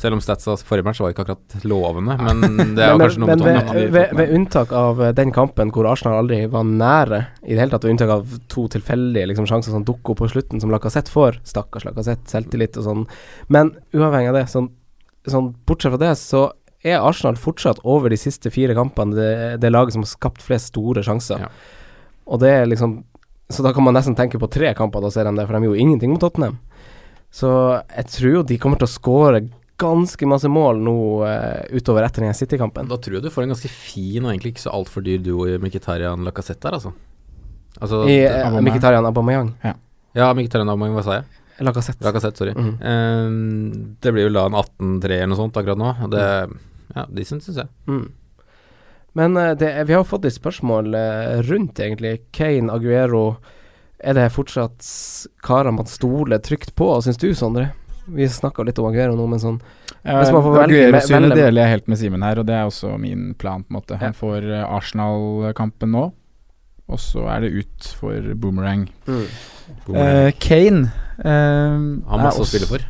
Selv om statsa forrige match var ikke akkurat lovende, men det er jo kanskje noe med ved, ved, ved, ved unntak av eh, den kampen hvor Arsenal aldri var nære, i det hele tatt, ved unntak av to tilfeldige liksom, sjanser som dukker opp på slutten, som Lacassette får, stakkars Lacassette, selvtillit og sånn, men uavhengig av det, sånn, sånn bortsett fra det, så er Arsenal fortsatt over de siste fire kampene det, det laget som har skapt flest store sjanser. Ja. Og det er liksom Så da kan man nesten tenke på tre kamper, da ser de det, for de gjorde ingenting mot Tottenham. Så jeg tror jo de kommer til å skåre ganske masse mål nå uh, utover etter den City-kampen. Da tror jeg du får en ganske fin og egentlig ikke så altfor dyr duo i Mkhitaryan Lacassette der, altså. Altså I uh, Mkhitarian Aubameyang. Aubameyang. Ja, Mkhitaryan Aubameyang, hva sa jeg? Lacassette. Lacassette, sorry. Mm -hmm. um, det blir vel da en 18-3 eller noe sånt akkurat nå. Det Ja, de syns jeg. Mm. Men eh, det, vi har fått litt spørsmål eh, rundt, egentlig. Kane, Aguero. Er det fortsatt karer man stoler trygt på, syns du, Sondre? Vi snakka litt om Aguero nå, men sånn Hvis man får velge- Aguero-synet deler jeg helt med Simen her, og det er også min plan. på en måte Han får eh, Arsenal-kampen nå, og så er det ut for boomerang. mm. Eh, Kane uh, Han har masse å spille for.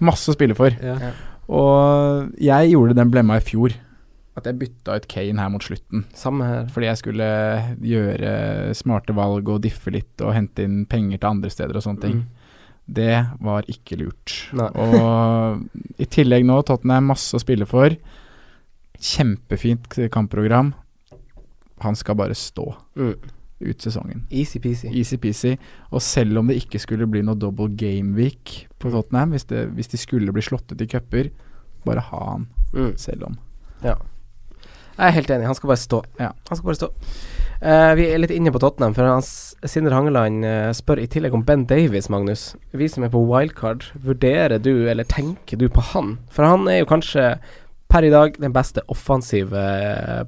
Masse å spille for. Ja. Og jeg gjorde den blemma i fjor. At jeg bytta ut Kane her mot slutten. Samme her. Fordi jeg skulle gjøre smarte valg og diffe litt og hente inn penger til andre steder og sånne ting. Mm. Det var ikke lurt. Og i tillegg nå, Tottenham masse å spille for. Kjempefint kampprogram. Han skal bare stå Mm. ut sesongen. Easy-peasy. Easy-peasy. Og selv om det ikke skulle bli noe double game week på Tottenham, hvis, det, hvis de skulle bli slått ut i cuper, bare ha han Mm. selv om. Jeg er helt enig, han skal bare stå. Ja. Han skal bare stå. Uh, vi er litt inne på Tottenham, for hans, Sindre Hangeland uh, spør i tillegg om Ben Davies, Magnus. Vi som er på wildcard, vurderer du, eller tenker du på han? For han er jo kanskje per i dag den beste offensive uh,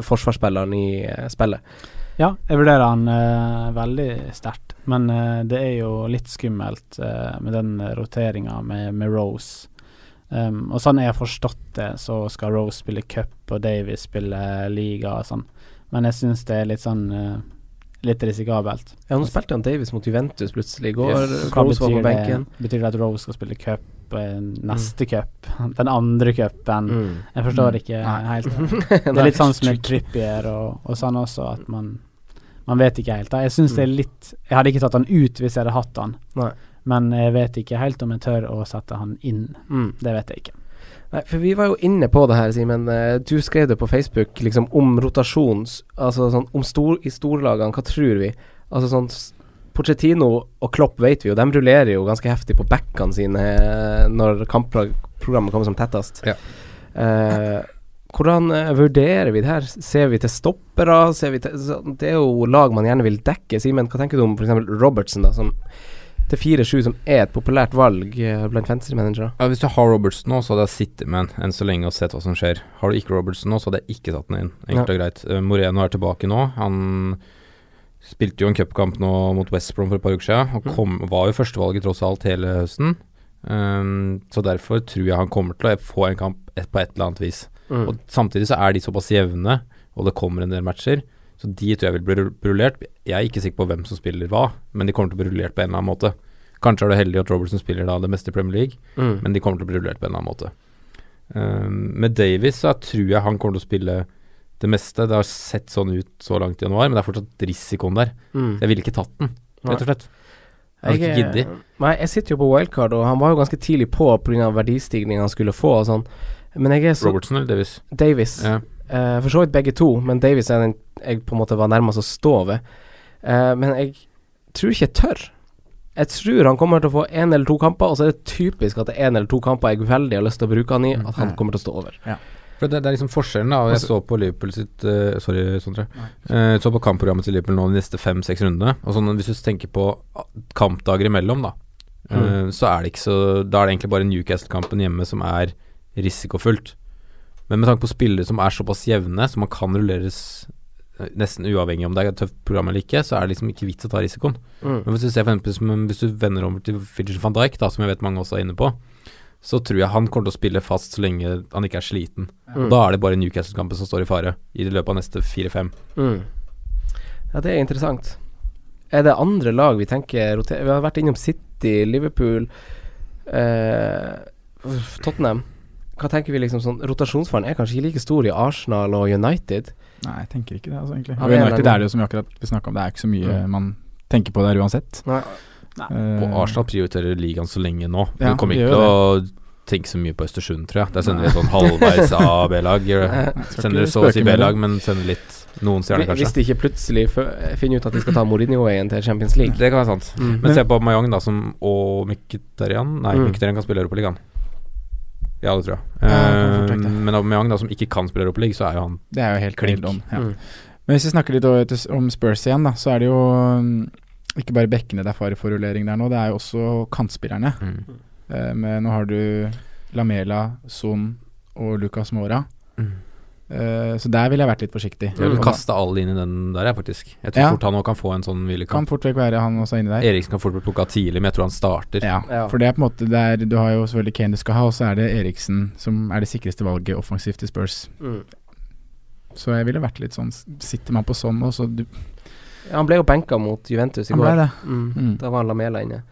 forsvarsspilleren i spillet. Ja, jeg vurderer han veldig sterkt. Men det er jo litt skummelt med den roteringa med, med Rose. Um, og sånn jeg har forstått det, så skal Rose spille cup og Davies spille liga og sånn. Men jeg syns det er litt sånn uh, Litt risikabelt. Ja, nå spilte han Davies mot Juventus plutselig i går. Yes. Hva Rose var på betyr det? Betyr det at Rose skal spille cup neste neste cup? Den andre cupen? Mm. Jeg forstår Mm. ikke Nei. helt. Det er litt sånn som med Trippier og, og sånn også, at man Man vet ikke helt. da. Jeg syns det er litt Jeg hadde ikke tatt han ut hvis jeg hadde hatt han, Nei. Men jeg vet ikke helt om jeg tør å sette han inn. Mm. Det vet jeg ikke. Nei, for vi var jo inne på det her, Simen. Eh, Du skrev det på Facebook liksom om rotasjons... Altså sånn om stor, i storlagene, hva tror vi? Altså sånn Pochettino og Klopp vet vi jo, de rullerer jo ganske heftig på backene sine eh, når kampprogrammet kommer som tettest. Ja. Eh, hvordan eh, vurderer vi det her? Ser vi til stoppere? Ser vi til, det er jo lag man gjerne vil dekke. Simen, hva tenker du om f.eks. Robertsen, da, som til 4-7, som er et populært valg eh, blant fantasy-managere? Ja, hvis du har Robertson nå, så hadde jeg sittet med han enn så lenge og sett hva som skjer. Har du ikke Robertson nå, så hadde jeg ikke satt den inn. Enkelt og greit. Eh, Moreno er tilbake nå. Han Spilte jo en cupkamp nå mot West Brom for et par uker siden, og kom, var jo førstevalget tross alt hele høsten. Um, så derfor tror jeg han kommer til å få en kamp på et eller annet vis. Mm. Og Samtidig så er de såpass jevne, og det kommer en del matcher, så de tror jeg vil bli rullert. Jeg er ikke sikker på hvem som spiller hva, men de kommer til å bli rullert på en eller annen måte. Kanskje er det heldig at Robertson spiller da det meste i Premier League, Mm. men de kommer til å bli rullert på en eller annen måte. Um, med Davies så tror jeg han kommer til å spille det meste. Det har sett sånn ut så langt i januar, men det er fortsatt risikoen der. Mm. Jeg ville ikke tatt den, rett og slett. Jeg Jeg, nei, jeg sitter jo på wildcard, og han var jo ganske tidlig på pga. verdistigning han skulle få og sånn. Men jeg er så Robertson eller Davies? Davies. Ja. Eh, for så vidt begge to, men Davies er den jeg på en måte var nærmest å stå ved. Uh, men jeg tror ikke jeg tør. Jeg tror han kommer til å få én eller to kamper, og så er det typisk at det er én eller to kamper jeg veldig har lyst til å bruke han i, at han Mm. kommer til å stå over. For det, det er liksom forskjellen, da. Jeg så på Liverpool sitt uh, Sorry, Sondre. Uh, så på kampprogrammet til Liverpool nå de neste fem-seks rundene. Og sånn, hvis du tenker på kampdager imellom, da, eh, så er det ikke så Da er det egentlig bare Newcastle-kampen hjemme som er risikofullt. Men med tanke på spillere som er såpass jevne, så man kan rulleres eh, nesten uavhengig om det er et tøft program eller ikke, så er det liksom ikke vits å ta risikoen. Mm. Men hvis du ser for eksempel hvis du vender over til Fidget van Dijk, da, som jeg vet mange også er inne på, så tror jeg han kommer til å spille fast så lenge han ikke er sliten. Mm. Da er det bare Newcastle-kampen som står i fare i løpet av neste fire-fem. Mm. Ja, det er interessant. Er det andre lag vi tenker roterer? Vi har vært innom City, Liverpool, eh, Tottenham. Hva tenker vi liksom sånn Rotasjonsfaren er kanskje ikke like stor i Arsenal og United. Nei, jeg tenker ikke det, altså, egentlig. Ja, Og United er det jo som vi akkurat vi snakka om, det er ikke så mye Mm. man tenker på der uansett. Nei. Eh, Og Arsenal prioriterer ligaen så lenge nå. Ja, du kommer ikke til å tenke så mye på Østersund, tror jeg. Der sender vi sånn halvveis A- B-lag. Sender så å si. B-lag, men sender litt noen stjerner, Hvis de ikke plutselig finner ut at de skal ta Mourinho-veien til Champions League. Det kan være sant. Mm. Men se på Mayong da, som og Mkhitaryan Nei, Mm. Mkhitaryan kan spille Europaligaen. Ja, det tror jeg. Ja, Eh, men Aubameyang da, som ikke kan spille Europaligaen, så er jo han Det er jo helt Klink. Om, ja. Mm. Men hvis vi snakker litt om Spurs igjen, da, så er det jo mm, ikke bare bekkene det er fare for rullering der nå, det er jo også kantspillerne. mm. Eh, men nå har du Lamela, Son og Lucas Mora. Mm. Eh, så der ville jeg vært litt forsiktig. Jeg vil kaste alle inn i den der, jeg, faktisk. Jeg tror Ja. fort han òg kan få en sånn Kan hvilekamp. fort vekk være han også inni der. Eriksen kan fort bli plukka tidlig, men jeg tror han starter. Ja, Ja. for det er på en måte der Du har jo selvfølgelig Kane du skal ha, og så er det Eriksen som er det sikreste valget offensivt til Spurs. Mm. Så jeg ville vært litt sånn Sitter man på sånn, nå, så du, Ja, han ble jo benka mot Juventus i Han ble går. det. Mm. Mm. Da var han Lamela inne.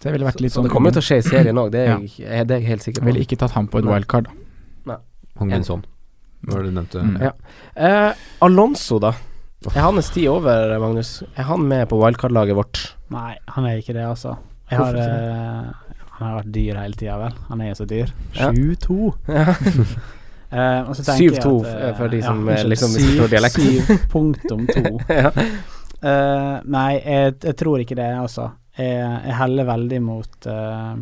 Så ville vært Så, litt så sånn det kommer jo til å skje i serien òg, det, er Ja. jeg- det er jeg helt sikker Jeg på. ville ikke tatt han på et Nei. wildcard. Hong Min Son. Hva var det du nevnte? Mm. Ja. Eh, Alonso, da. Er hans tid over, Magnus? Er han med på wildcard-laget vårt? Nei, han er ikke det, altså. Jeg har, eh, han har vært dyr hele tida, vel. Han er jo så dyr. 7-2. Ja. Eh, og så tenker jeg 7-2 at, eh, for de som, ja, eh, liksom misforstår punktum to. ja. uh, nei, jeg, jeg tror ikke det, altså. Jeg, jeg heller veldig mot uh,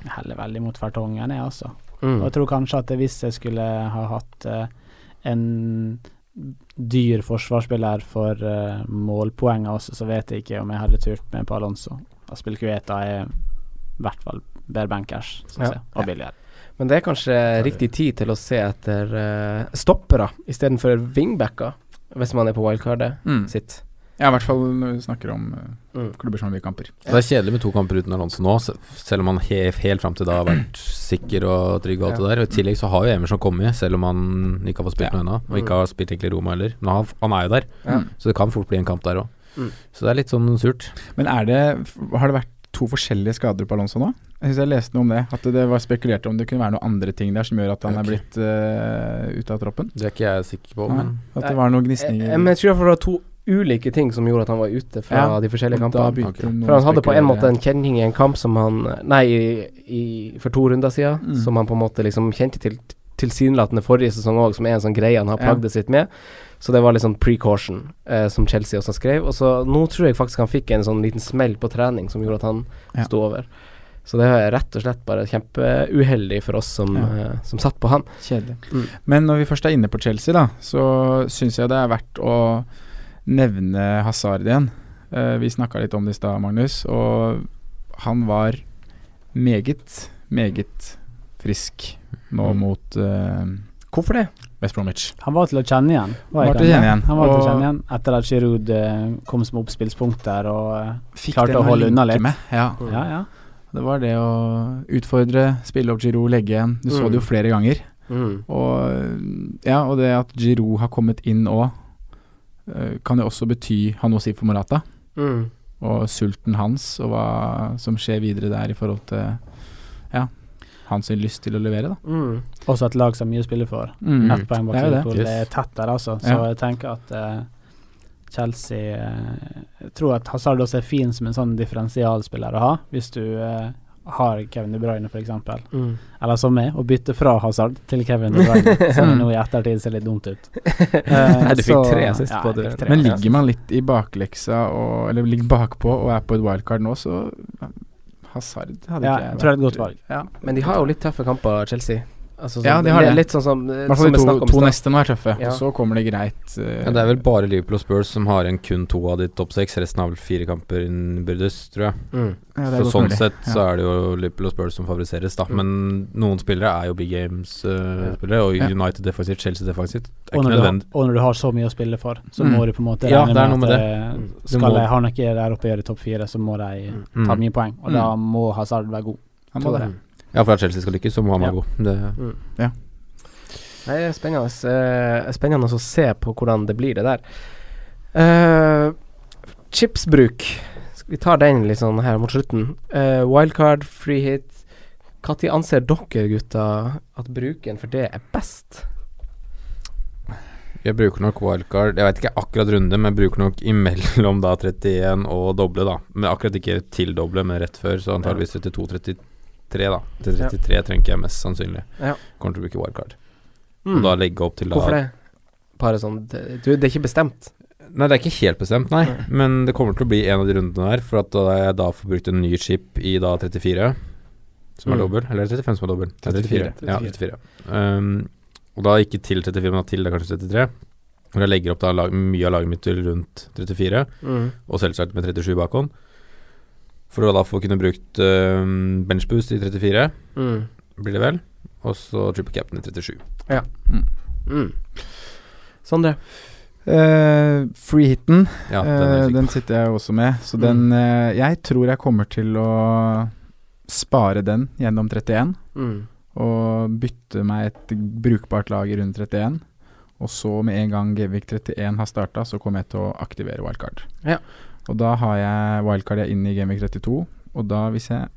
Jeg heller veldig mot Fertongen, jeg, altså. Og Mm. jeg tror kanskje at hvis jeg skulle ha hatt uh, en dyr forsvarsspiller for uh, målpoengene også, så vet jeg ikke om jeg hadde turt med på Alonso. Aspilcueta er i hvert fall bedre bankers, syns Ja. jeg, og billigere. Men det er kanskje riktig tid til å se etter uh, stoppere istedenfor wingbacker, hvis man er på wildcardet Mm. sitt. Ja, i hvert fall når vi snakker om eh, Mm. klubber som har mye kamper. Det er kjedelig med to kamper uten Alonso nå, selv om han he helt fram til da har vært sikker og trygg og alt det der. Og I tillegg så har jo Emerson kommet, selv om han ikke har fått spilt Ja. noe ennå. Og ikke har spilt egentlig Roma heller. Men han, han er jo der, Ja. så det kan fort bli en kamp der òg. Mm. Så det er litt sånn surt. Men er det Har det vært to forskjellige skader på Alonso nå? Jeg synes jeg leste noe om det. At det var spekulert om det kunne være noen andre ting der som gjør at han er blitt uh, ute av troppen. Det er ikke jeg sikker på, men At det var noen gnisninger. jeg, jeg tror det var to ulike ting som gjorde at han var ute fra Ja, de forskjellige kampene. Okay. For han hadde på en måte en kjenning i en kamp som han Nei, i, i, for to runder siden, Mm. som han på en måte liksom kjente til tilsynelatende forrige sesong òg, som er en sånn greie han har Ja. plagdes litt med. Så det var litt sånn precaution, eh, som Chelsea også skrev. Og så nå tror jeg faktisk han fikk en sånn liten smell på trening som gjorde at han Ja. sto over. Så det er rett og slett bare kjempeuheldig for oss som, Ja. eh, som satt på han. Kjedelig. Mm. Men når vi først er inne på Chelsea, da, så syns jeg det er verdt å nevne Hazard igjen. Eh, vi snakka litt om det i stad, Magnus, og han var meget, meget frisk nå Mm. mot uh, Hvorfor det? West Bromwich. Han var til å kjenne igjen. Var Var til kjenne igjen, Han var til å kjenne igjen etter at Giroud eh, kom som oppspillspunkt der og Klarte å holde unna litt. Med. Ja. Mm. Ja, ja. Det var det å utfordre, spille opp Giroud, legge igjen. Du så Mm. det jo flere ganger. Mm. Og, ja, og det at Giroud har kommet inn òg, kan jo også bety ha noe å si for Morata. Mm. Og sulten hans, og hva som skjer videre der i forhold til ja, hans lyst til å levere, da. Mm. Også et lag som mye spiller for. Mm. Ett poeng bak Det er det. Liverpool. Det Yes. er tett der, altså. Så Ja. jeg tenker at uh, Chelsea eh, Jeg tror at Hazard også er fin som en sånn differensialspiller å ha, hvis du eh, har Kevin De Bruyne, f.eks. Mm. Eller som meg, å bytte fra Hazard til Kevin De Bruyne, som nå i ettertid ser litt dumt ut. Uh, Nei, du fikk tre sist ja, på det. tre. Men ligger man litt i bakleksa, og, eller ligger bakpå og er på et wildcard nå, så Hazard hadde Ja, ikke jeg tror det er et godt valg. Ja. Men de har jo litt tøffe kamper, Chelsea. Altså, Ja, sånn- de har det. Litt sånn som I eh, hvert fall de vi to, om to i neste nå er tøffe, Ja. og så kommer det greit. Uh, Ja, det er vel bare Liverpool og Spurs som har en kun to av de topp seks. Resten har vel fire kamper innbyrdes, tror jeg. Mm. ja, Så er sånn mulig. sett så er det jo Liverpool og Spurs som favoriseres, da. Mm. Men noen spillere er jo big games-spillere, og Ja. United defensivt, Chelsea defensivt er Og når, du har, og når du har så mye å spille for, så Mm. må du på en måte Ja, regne er med med at det. eh, skal de ha noe der oppe og gjøre topp fire, så må de Mm. ta mye poeng. Og da må Hazard være god. Han må det det. Ja, for at Chelsea skal lykkes, så må han Ja. være god. Det, Nei, det er spennende. Eh, spennende å se på hvordan det blir, det der. Eh, chipsbruk. Vi tar den litt sånn her mot slutten. Eh, wildcard, free hit. Når anser dere gutta at bruken for det er best? Jeg bruker nok wildcard Jeg vet ikke akkurat runde, men jeg bruker nok imellom da 31 og doble, da. Men akkurat ikke til doble, men rett før, så antageligvis 32-33, da. Til 33 trenger jeg mest sannsynlig. Ja. Kommer til å bruke wildcard. Mm. Da legge opp til Hvorfor det? Bare sånn det, du, det er ikke bestemt? Nei, det er ikke helt bestemt, nei. Nei. Men det kommer til å bli en av de rundene der, for at da jeg da får brukt en ny chip i da 34, som er Mm. dobbel. Eller er 35 som er dobbel? Det er 34. 34. Ja, 34. Um, og da ikke til 34, men da til det er kanskje 33. Hvor jeg legger opp da lag, mye av laget mitt til rundt 34, Mm. og selvsagt med 37 bakhånd. For å da få kunne brukt uh, benchboost i 34, Mm. blir det vel. Og så triple cap'n i 37. Mm. Sondre? Uh, free hiten, Ja, eh, den uh, den sitter jeg også med. Så Mm. den uh, Jeg tror jeg kommer til å spare den gjennom 31. Mm. Og bytte meg et brukbart lag i runde 31. Og så med en gang Gevik 31 har starta, så kommer jeg til å aktivere wildcard. Ja. Og da har jeg wildcard jeg inn i Gameweek 32, og da, hvis jeg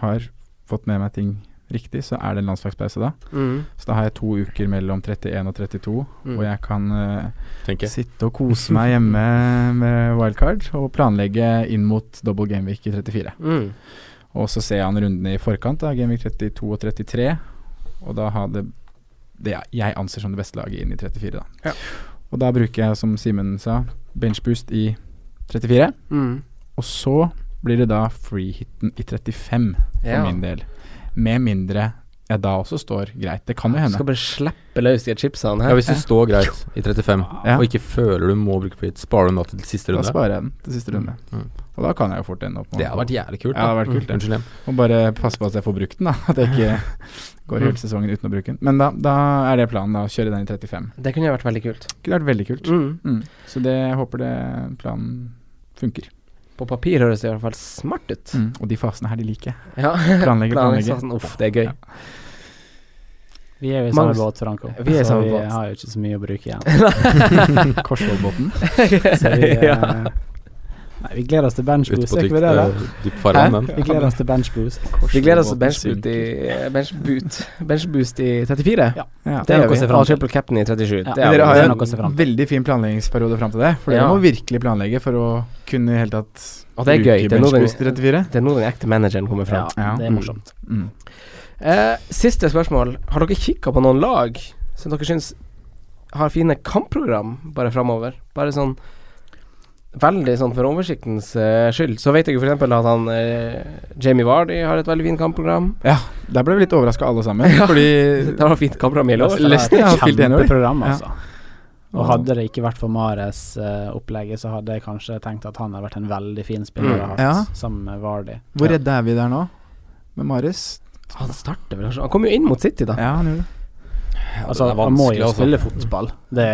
har fått med meg ting riktig, så er det en landslagspause da. Mm. Så da har jeg to uker mellom 31 og 32, Mm. og jeg kan uh, sitte og kose meg hjemme med wildcard og planlegge inn mot double gameweek i 34. Mm. Og så ser jeg an rundene i forkant av Gameweek 32 og 33, og da har det det jeg anser som det beste laget inn i 34, da. Ja. Og da bruker jeg, som Simen sa, benchboost i 34, Mm. og så blir det da freehiten i 35 for Ja. min del. Med mindre jeg da også står greit. Det kan jo hende. Skal bare slippe løs de chipsene her. Ja, hvis du står greit i 35, Ja. og ikke føler du må bruke freehit, sparer du den da til siste runde? Da sparer jeg den til siste runde. Mm. Og da kan jeg jo fort ende opp med Det hadde vært jævlig kult. Ja, det vært kult, det. Unnskyld Må bare passe på at jeg får brukt den, da. At jeg ikke går hele sesongen uten å bruke den. Men da, da er det planen, da. Å kjøre den i 35. Det kunne vært veldig kult. Det kunne vært veldig kult. Mm. Mm. Så det jeg håper det planen funker. På papir høres det i hvert fall smart ut. Mm. Og de fasene her, de liker. Ja. Planlegge, planlegge. Planlegge. Uff, det er gøy. Ja. Vi er jo i samme båt, Franco. Vi er i så samme vi båt. har jo ikke så mye å bruke igjen. Korsvollbåten. Så vi, eh, ja. Nei, vi gleder oss til benchboost, er ikke vi det? da? dypt farvann. Vi gleder oss til benchboost. Vi gleder oss til benchboot i, synker. benchboot, benchboost i 34. Ja. Ja. Det er noe å noe se fram til. Triple Captain i 37. Ja. Er dere har jo noe en veldig fin planleggingsperiode fram til det. For Ja. dere må virkelig planlegge for å kunne i hele tatt Og det er gøy. Det er nå den, benchboost i 34. det er nå den ekte manageren kommer Ja, fram. Ja. det er morsomt. Mm. Eh, siste spørsmål. Har dere kikka på noen lag som dere syns har fine kampprogram bare framover? Bare sånn Veldig sånn for oversiktens uh, skyld. Så vet jeg jo f.eks. at han uh, Jamie Vardy har et veldig fint kampprogram. Ja, der ble vi litt overraska alle sammen. Fordi Det var fint kampprogram i. Leicester Leicester har fylt år. kjempeprogram, Ja. altså. Og hadde det ikke vært for Mares uh, opplegget, så hadde jeg kanskje tenkt at han hadde vært en veldig fin spiller Mm. å ha hatt Ja. sammen med Vardy. Hvor redde er vi der nå? Med Mares? Han starter vel kanskje Han kom jo inn mot City, da. Ja, han gjorde det. Altså, det er han må jo spille fotball. Det,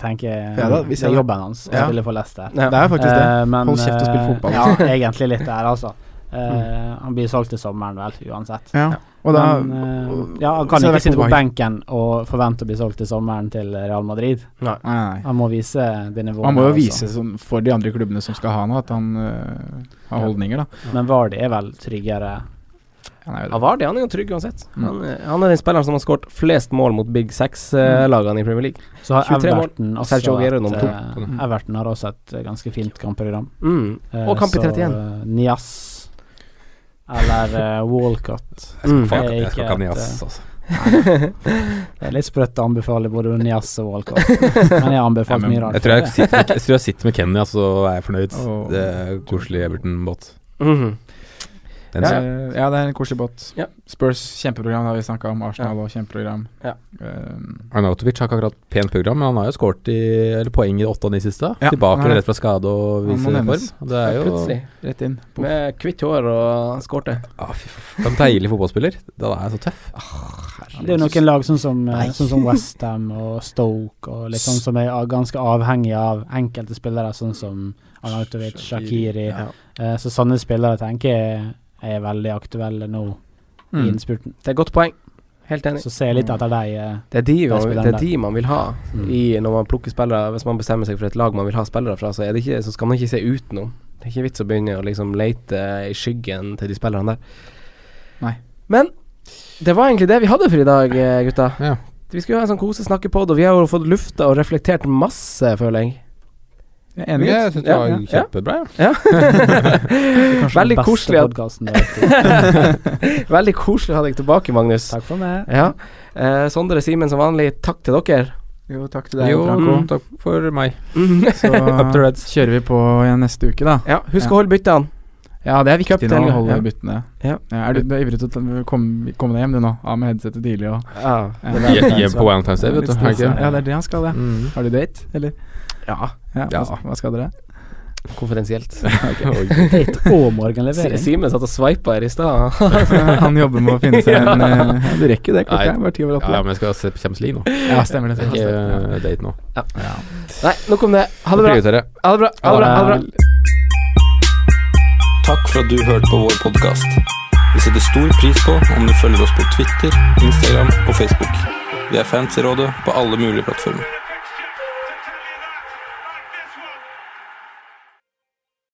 tenker jeg Ja da, Det er jobben hans å Ja. spille for Leicester. Ja. Det er faktisk det. Eh, men, Hold kjeft og spill eh, fotball. Ja, egentlig litt der, altså. Mm. Han blir solgt til sommeren, vel, uansett. Ja. Og da men, uh, ja, han kan ikke sitte på benken og forvente å bli solgt til sommeren til Real Madrid. Nei. Han må vise det nivået. Han må jo vise altså. sånn, for de andre klubbene som skal ha noe, at han har holdninger, da. Men Vardy er vel tryggere. Han er jo Ja, det. Han er jo trygg uansett. Mm. Han, er- han er den spilleren som har skåret flest mål mot Big Six-lagene i Premier League. Så har 23 mål. Everton også Sergio Aguero et, nummer to. Mm. Everton har også et eh, ganske fint kampprogram. Mm. Eh, Og kamp i så, 31. eh, Nias eller uh, Walcott. Mm. Jeg skal ikke ha Nias, eh, altså. Det er litt sprøtt å anbefale både Nias og Walcott. Men jeg har Ja, mye rart. jeg, tror jeg, sitter, jeg jeg sitter med Kenny, altså, er jeg fornøyd. Oh. Det er koselig Everton-båt. Mhm. Den Ja. Eh, ja, det er en koselig båt. Ja. Spurs kjempeprogram, det har vi snakka om. Arsenal og kjempeprogram. Ja. Um, Arnautovic har ikke akkurat pent program, men han har jo skåret i, eller poeng i åtte av de siste. Ja, Tilbake rett fra skade og viser form. Det er jo Plutselig. rett inn. Puff. Med hvitt hår og skårte. ah, en deilig fotballspiller. Da er så tøff. Det er jo noen lag sånn som, Nei. eh, sånn som Westham og Stoke og litt sånn som er ganske avhengig av enkelte spillere, sånn som Arnautovic, Shakiri. Ja. Så sånne spillere tenker jeg er veldig aktuelle nå i Mm. innspurten. Det er et godt poeng. Helt enig. Så ser jeg litt etter deg. eh, Det er de, man, det er de man vil ha Mm. i når man plukker spillere. Hvis man bestemmer seg for et lag man vil ha spillere fra, så, er det ikke, så skal man ikke se utenom. Det er ikke vits å begynne å liksom lete i skyggen til de spillerne der. Nei. Men det var egentlig det vi hadde for i dag, eh, gutta. Ja. Vi skulle ha en sånn kosesnakkepod, og vi har jo fått lufta og reflektert masse, føler jeg. Jeg er enig. Jeg syns det var ja, ja. kjempebra. Ja. Veldig koselig. Veldig koselig å ha deg tilbake, Magnus. Takk for meg. Ja. Eh, Sondre Simen, som vanlig, takk til dere. Jo, takk til deg, Jo, Franco. takk for meg. Så Up to Reds. kjører vi på igjen neste uke, da. Ja, husk Ja. å holde byttene. Ja, det er viktig nå å holde ja. byttene. Ja. er du, du er ivrig til å komme, komme deg hjem du nå? Av med headsetet tidlig og Ja. Ja. Hjem på Valentine's Day, vet du. Er? Ja, det er det han skal, ja. Mm. Har du date, eller? Ja. Ja, Ja. Hva, hva skal dere? Konfidensielt. Date og morgenlevering. Simen satt og sveipa her i stad. han jobber med å finne seg en eh, Du rekker det, klokka hver er bare ti over Ja, men jeg skal se på Champions League nå. Ja, stemmer det. Ikke det. eh, date nå. Nei, nok om det. Ha det bra. Ha det bra. Ha det bra. Ha det bra. Takk for at du hørte på vår podkast. Vi setter stor pris på om du følger oss på Twitter, Instagram og Facebook. Vi er fans i rådet på alle mulige plattformer.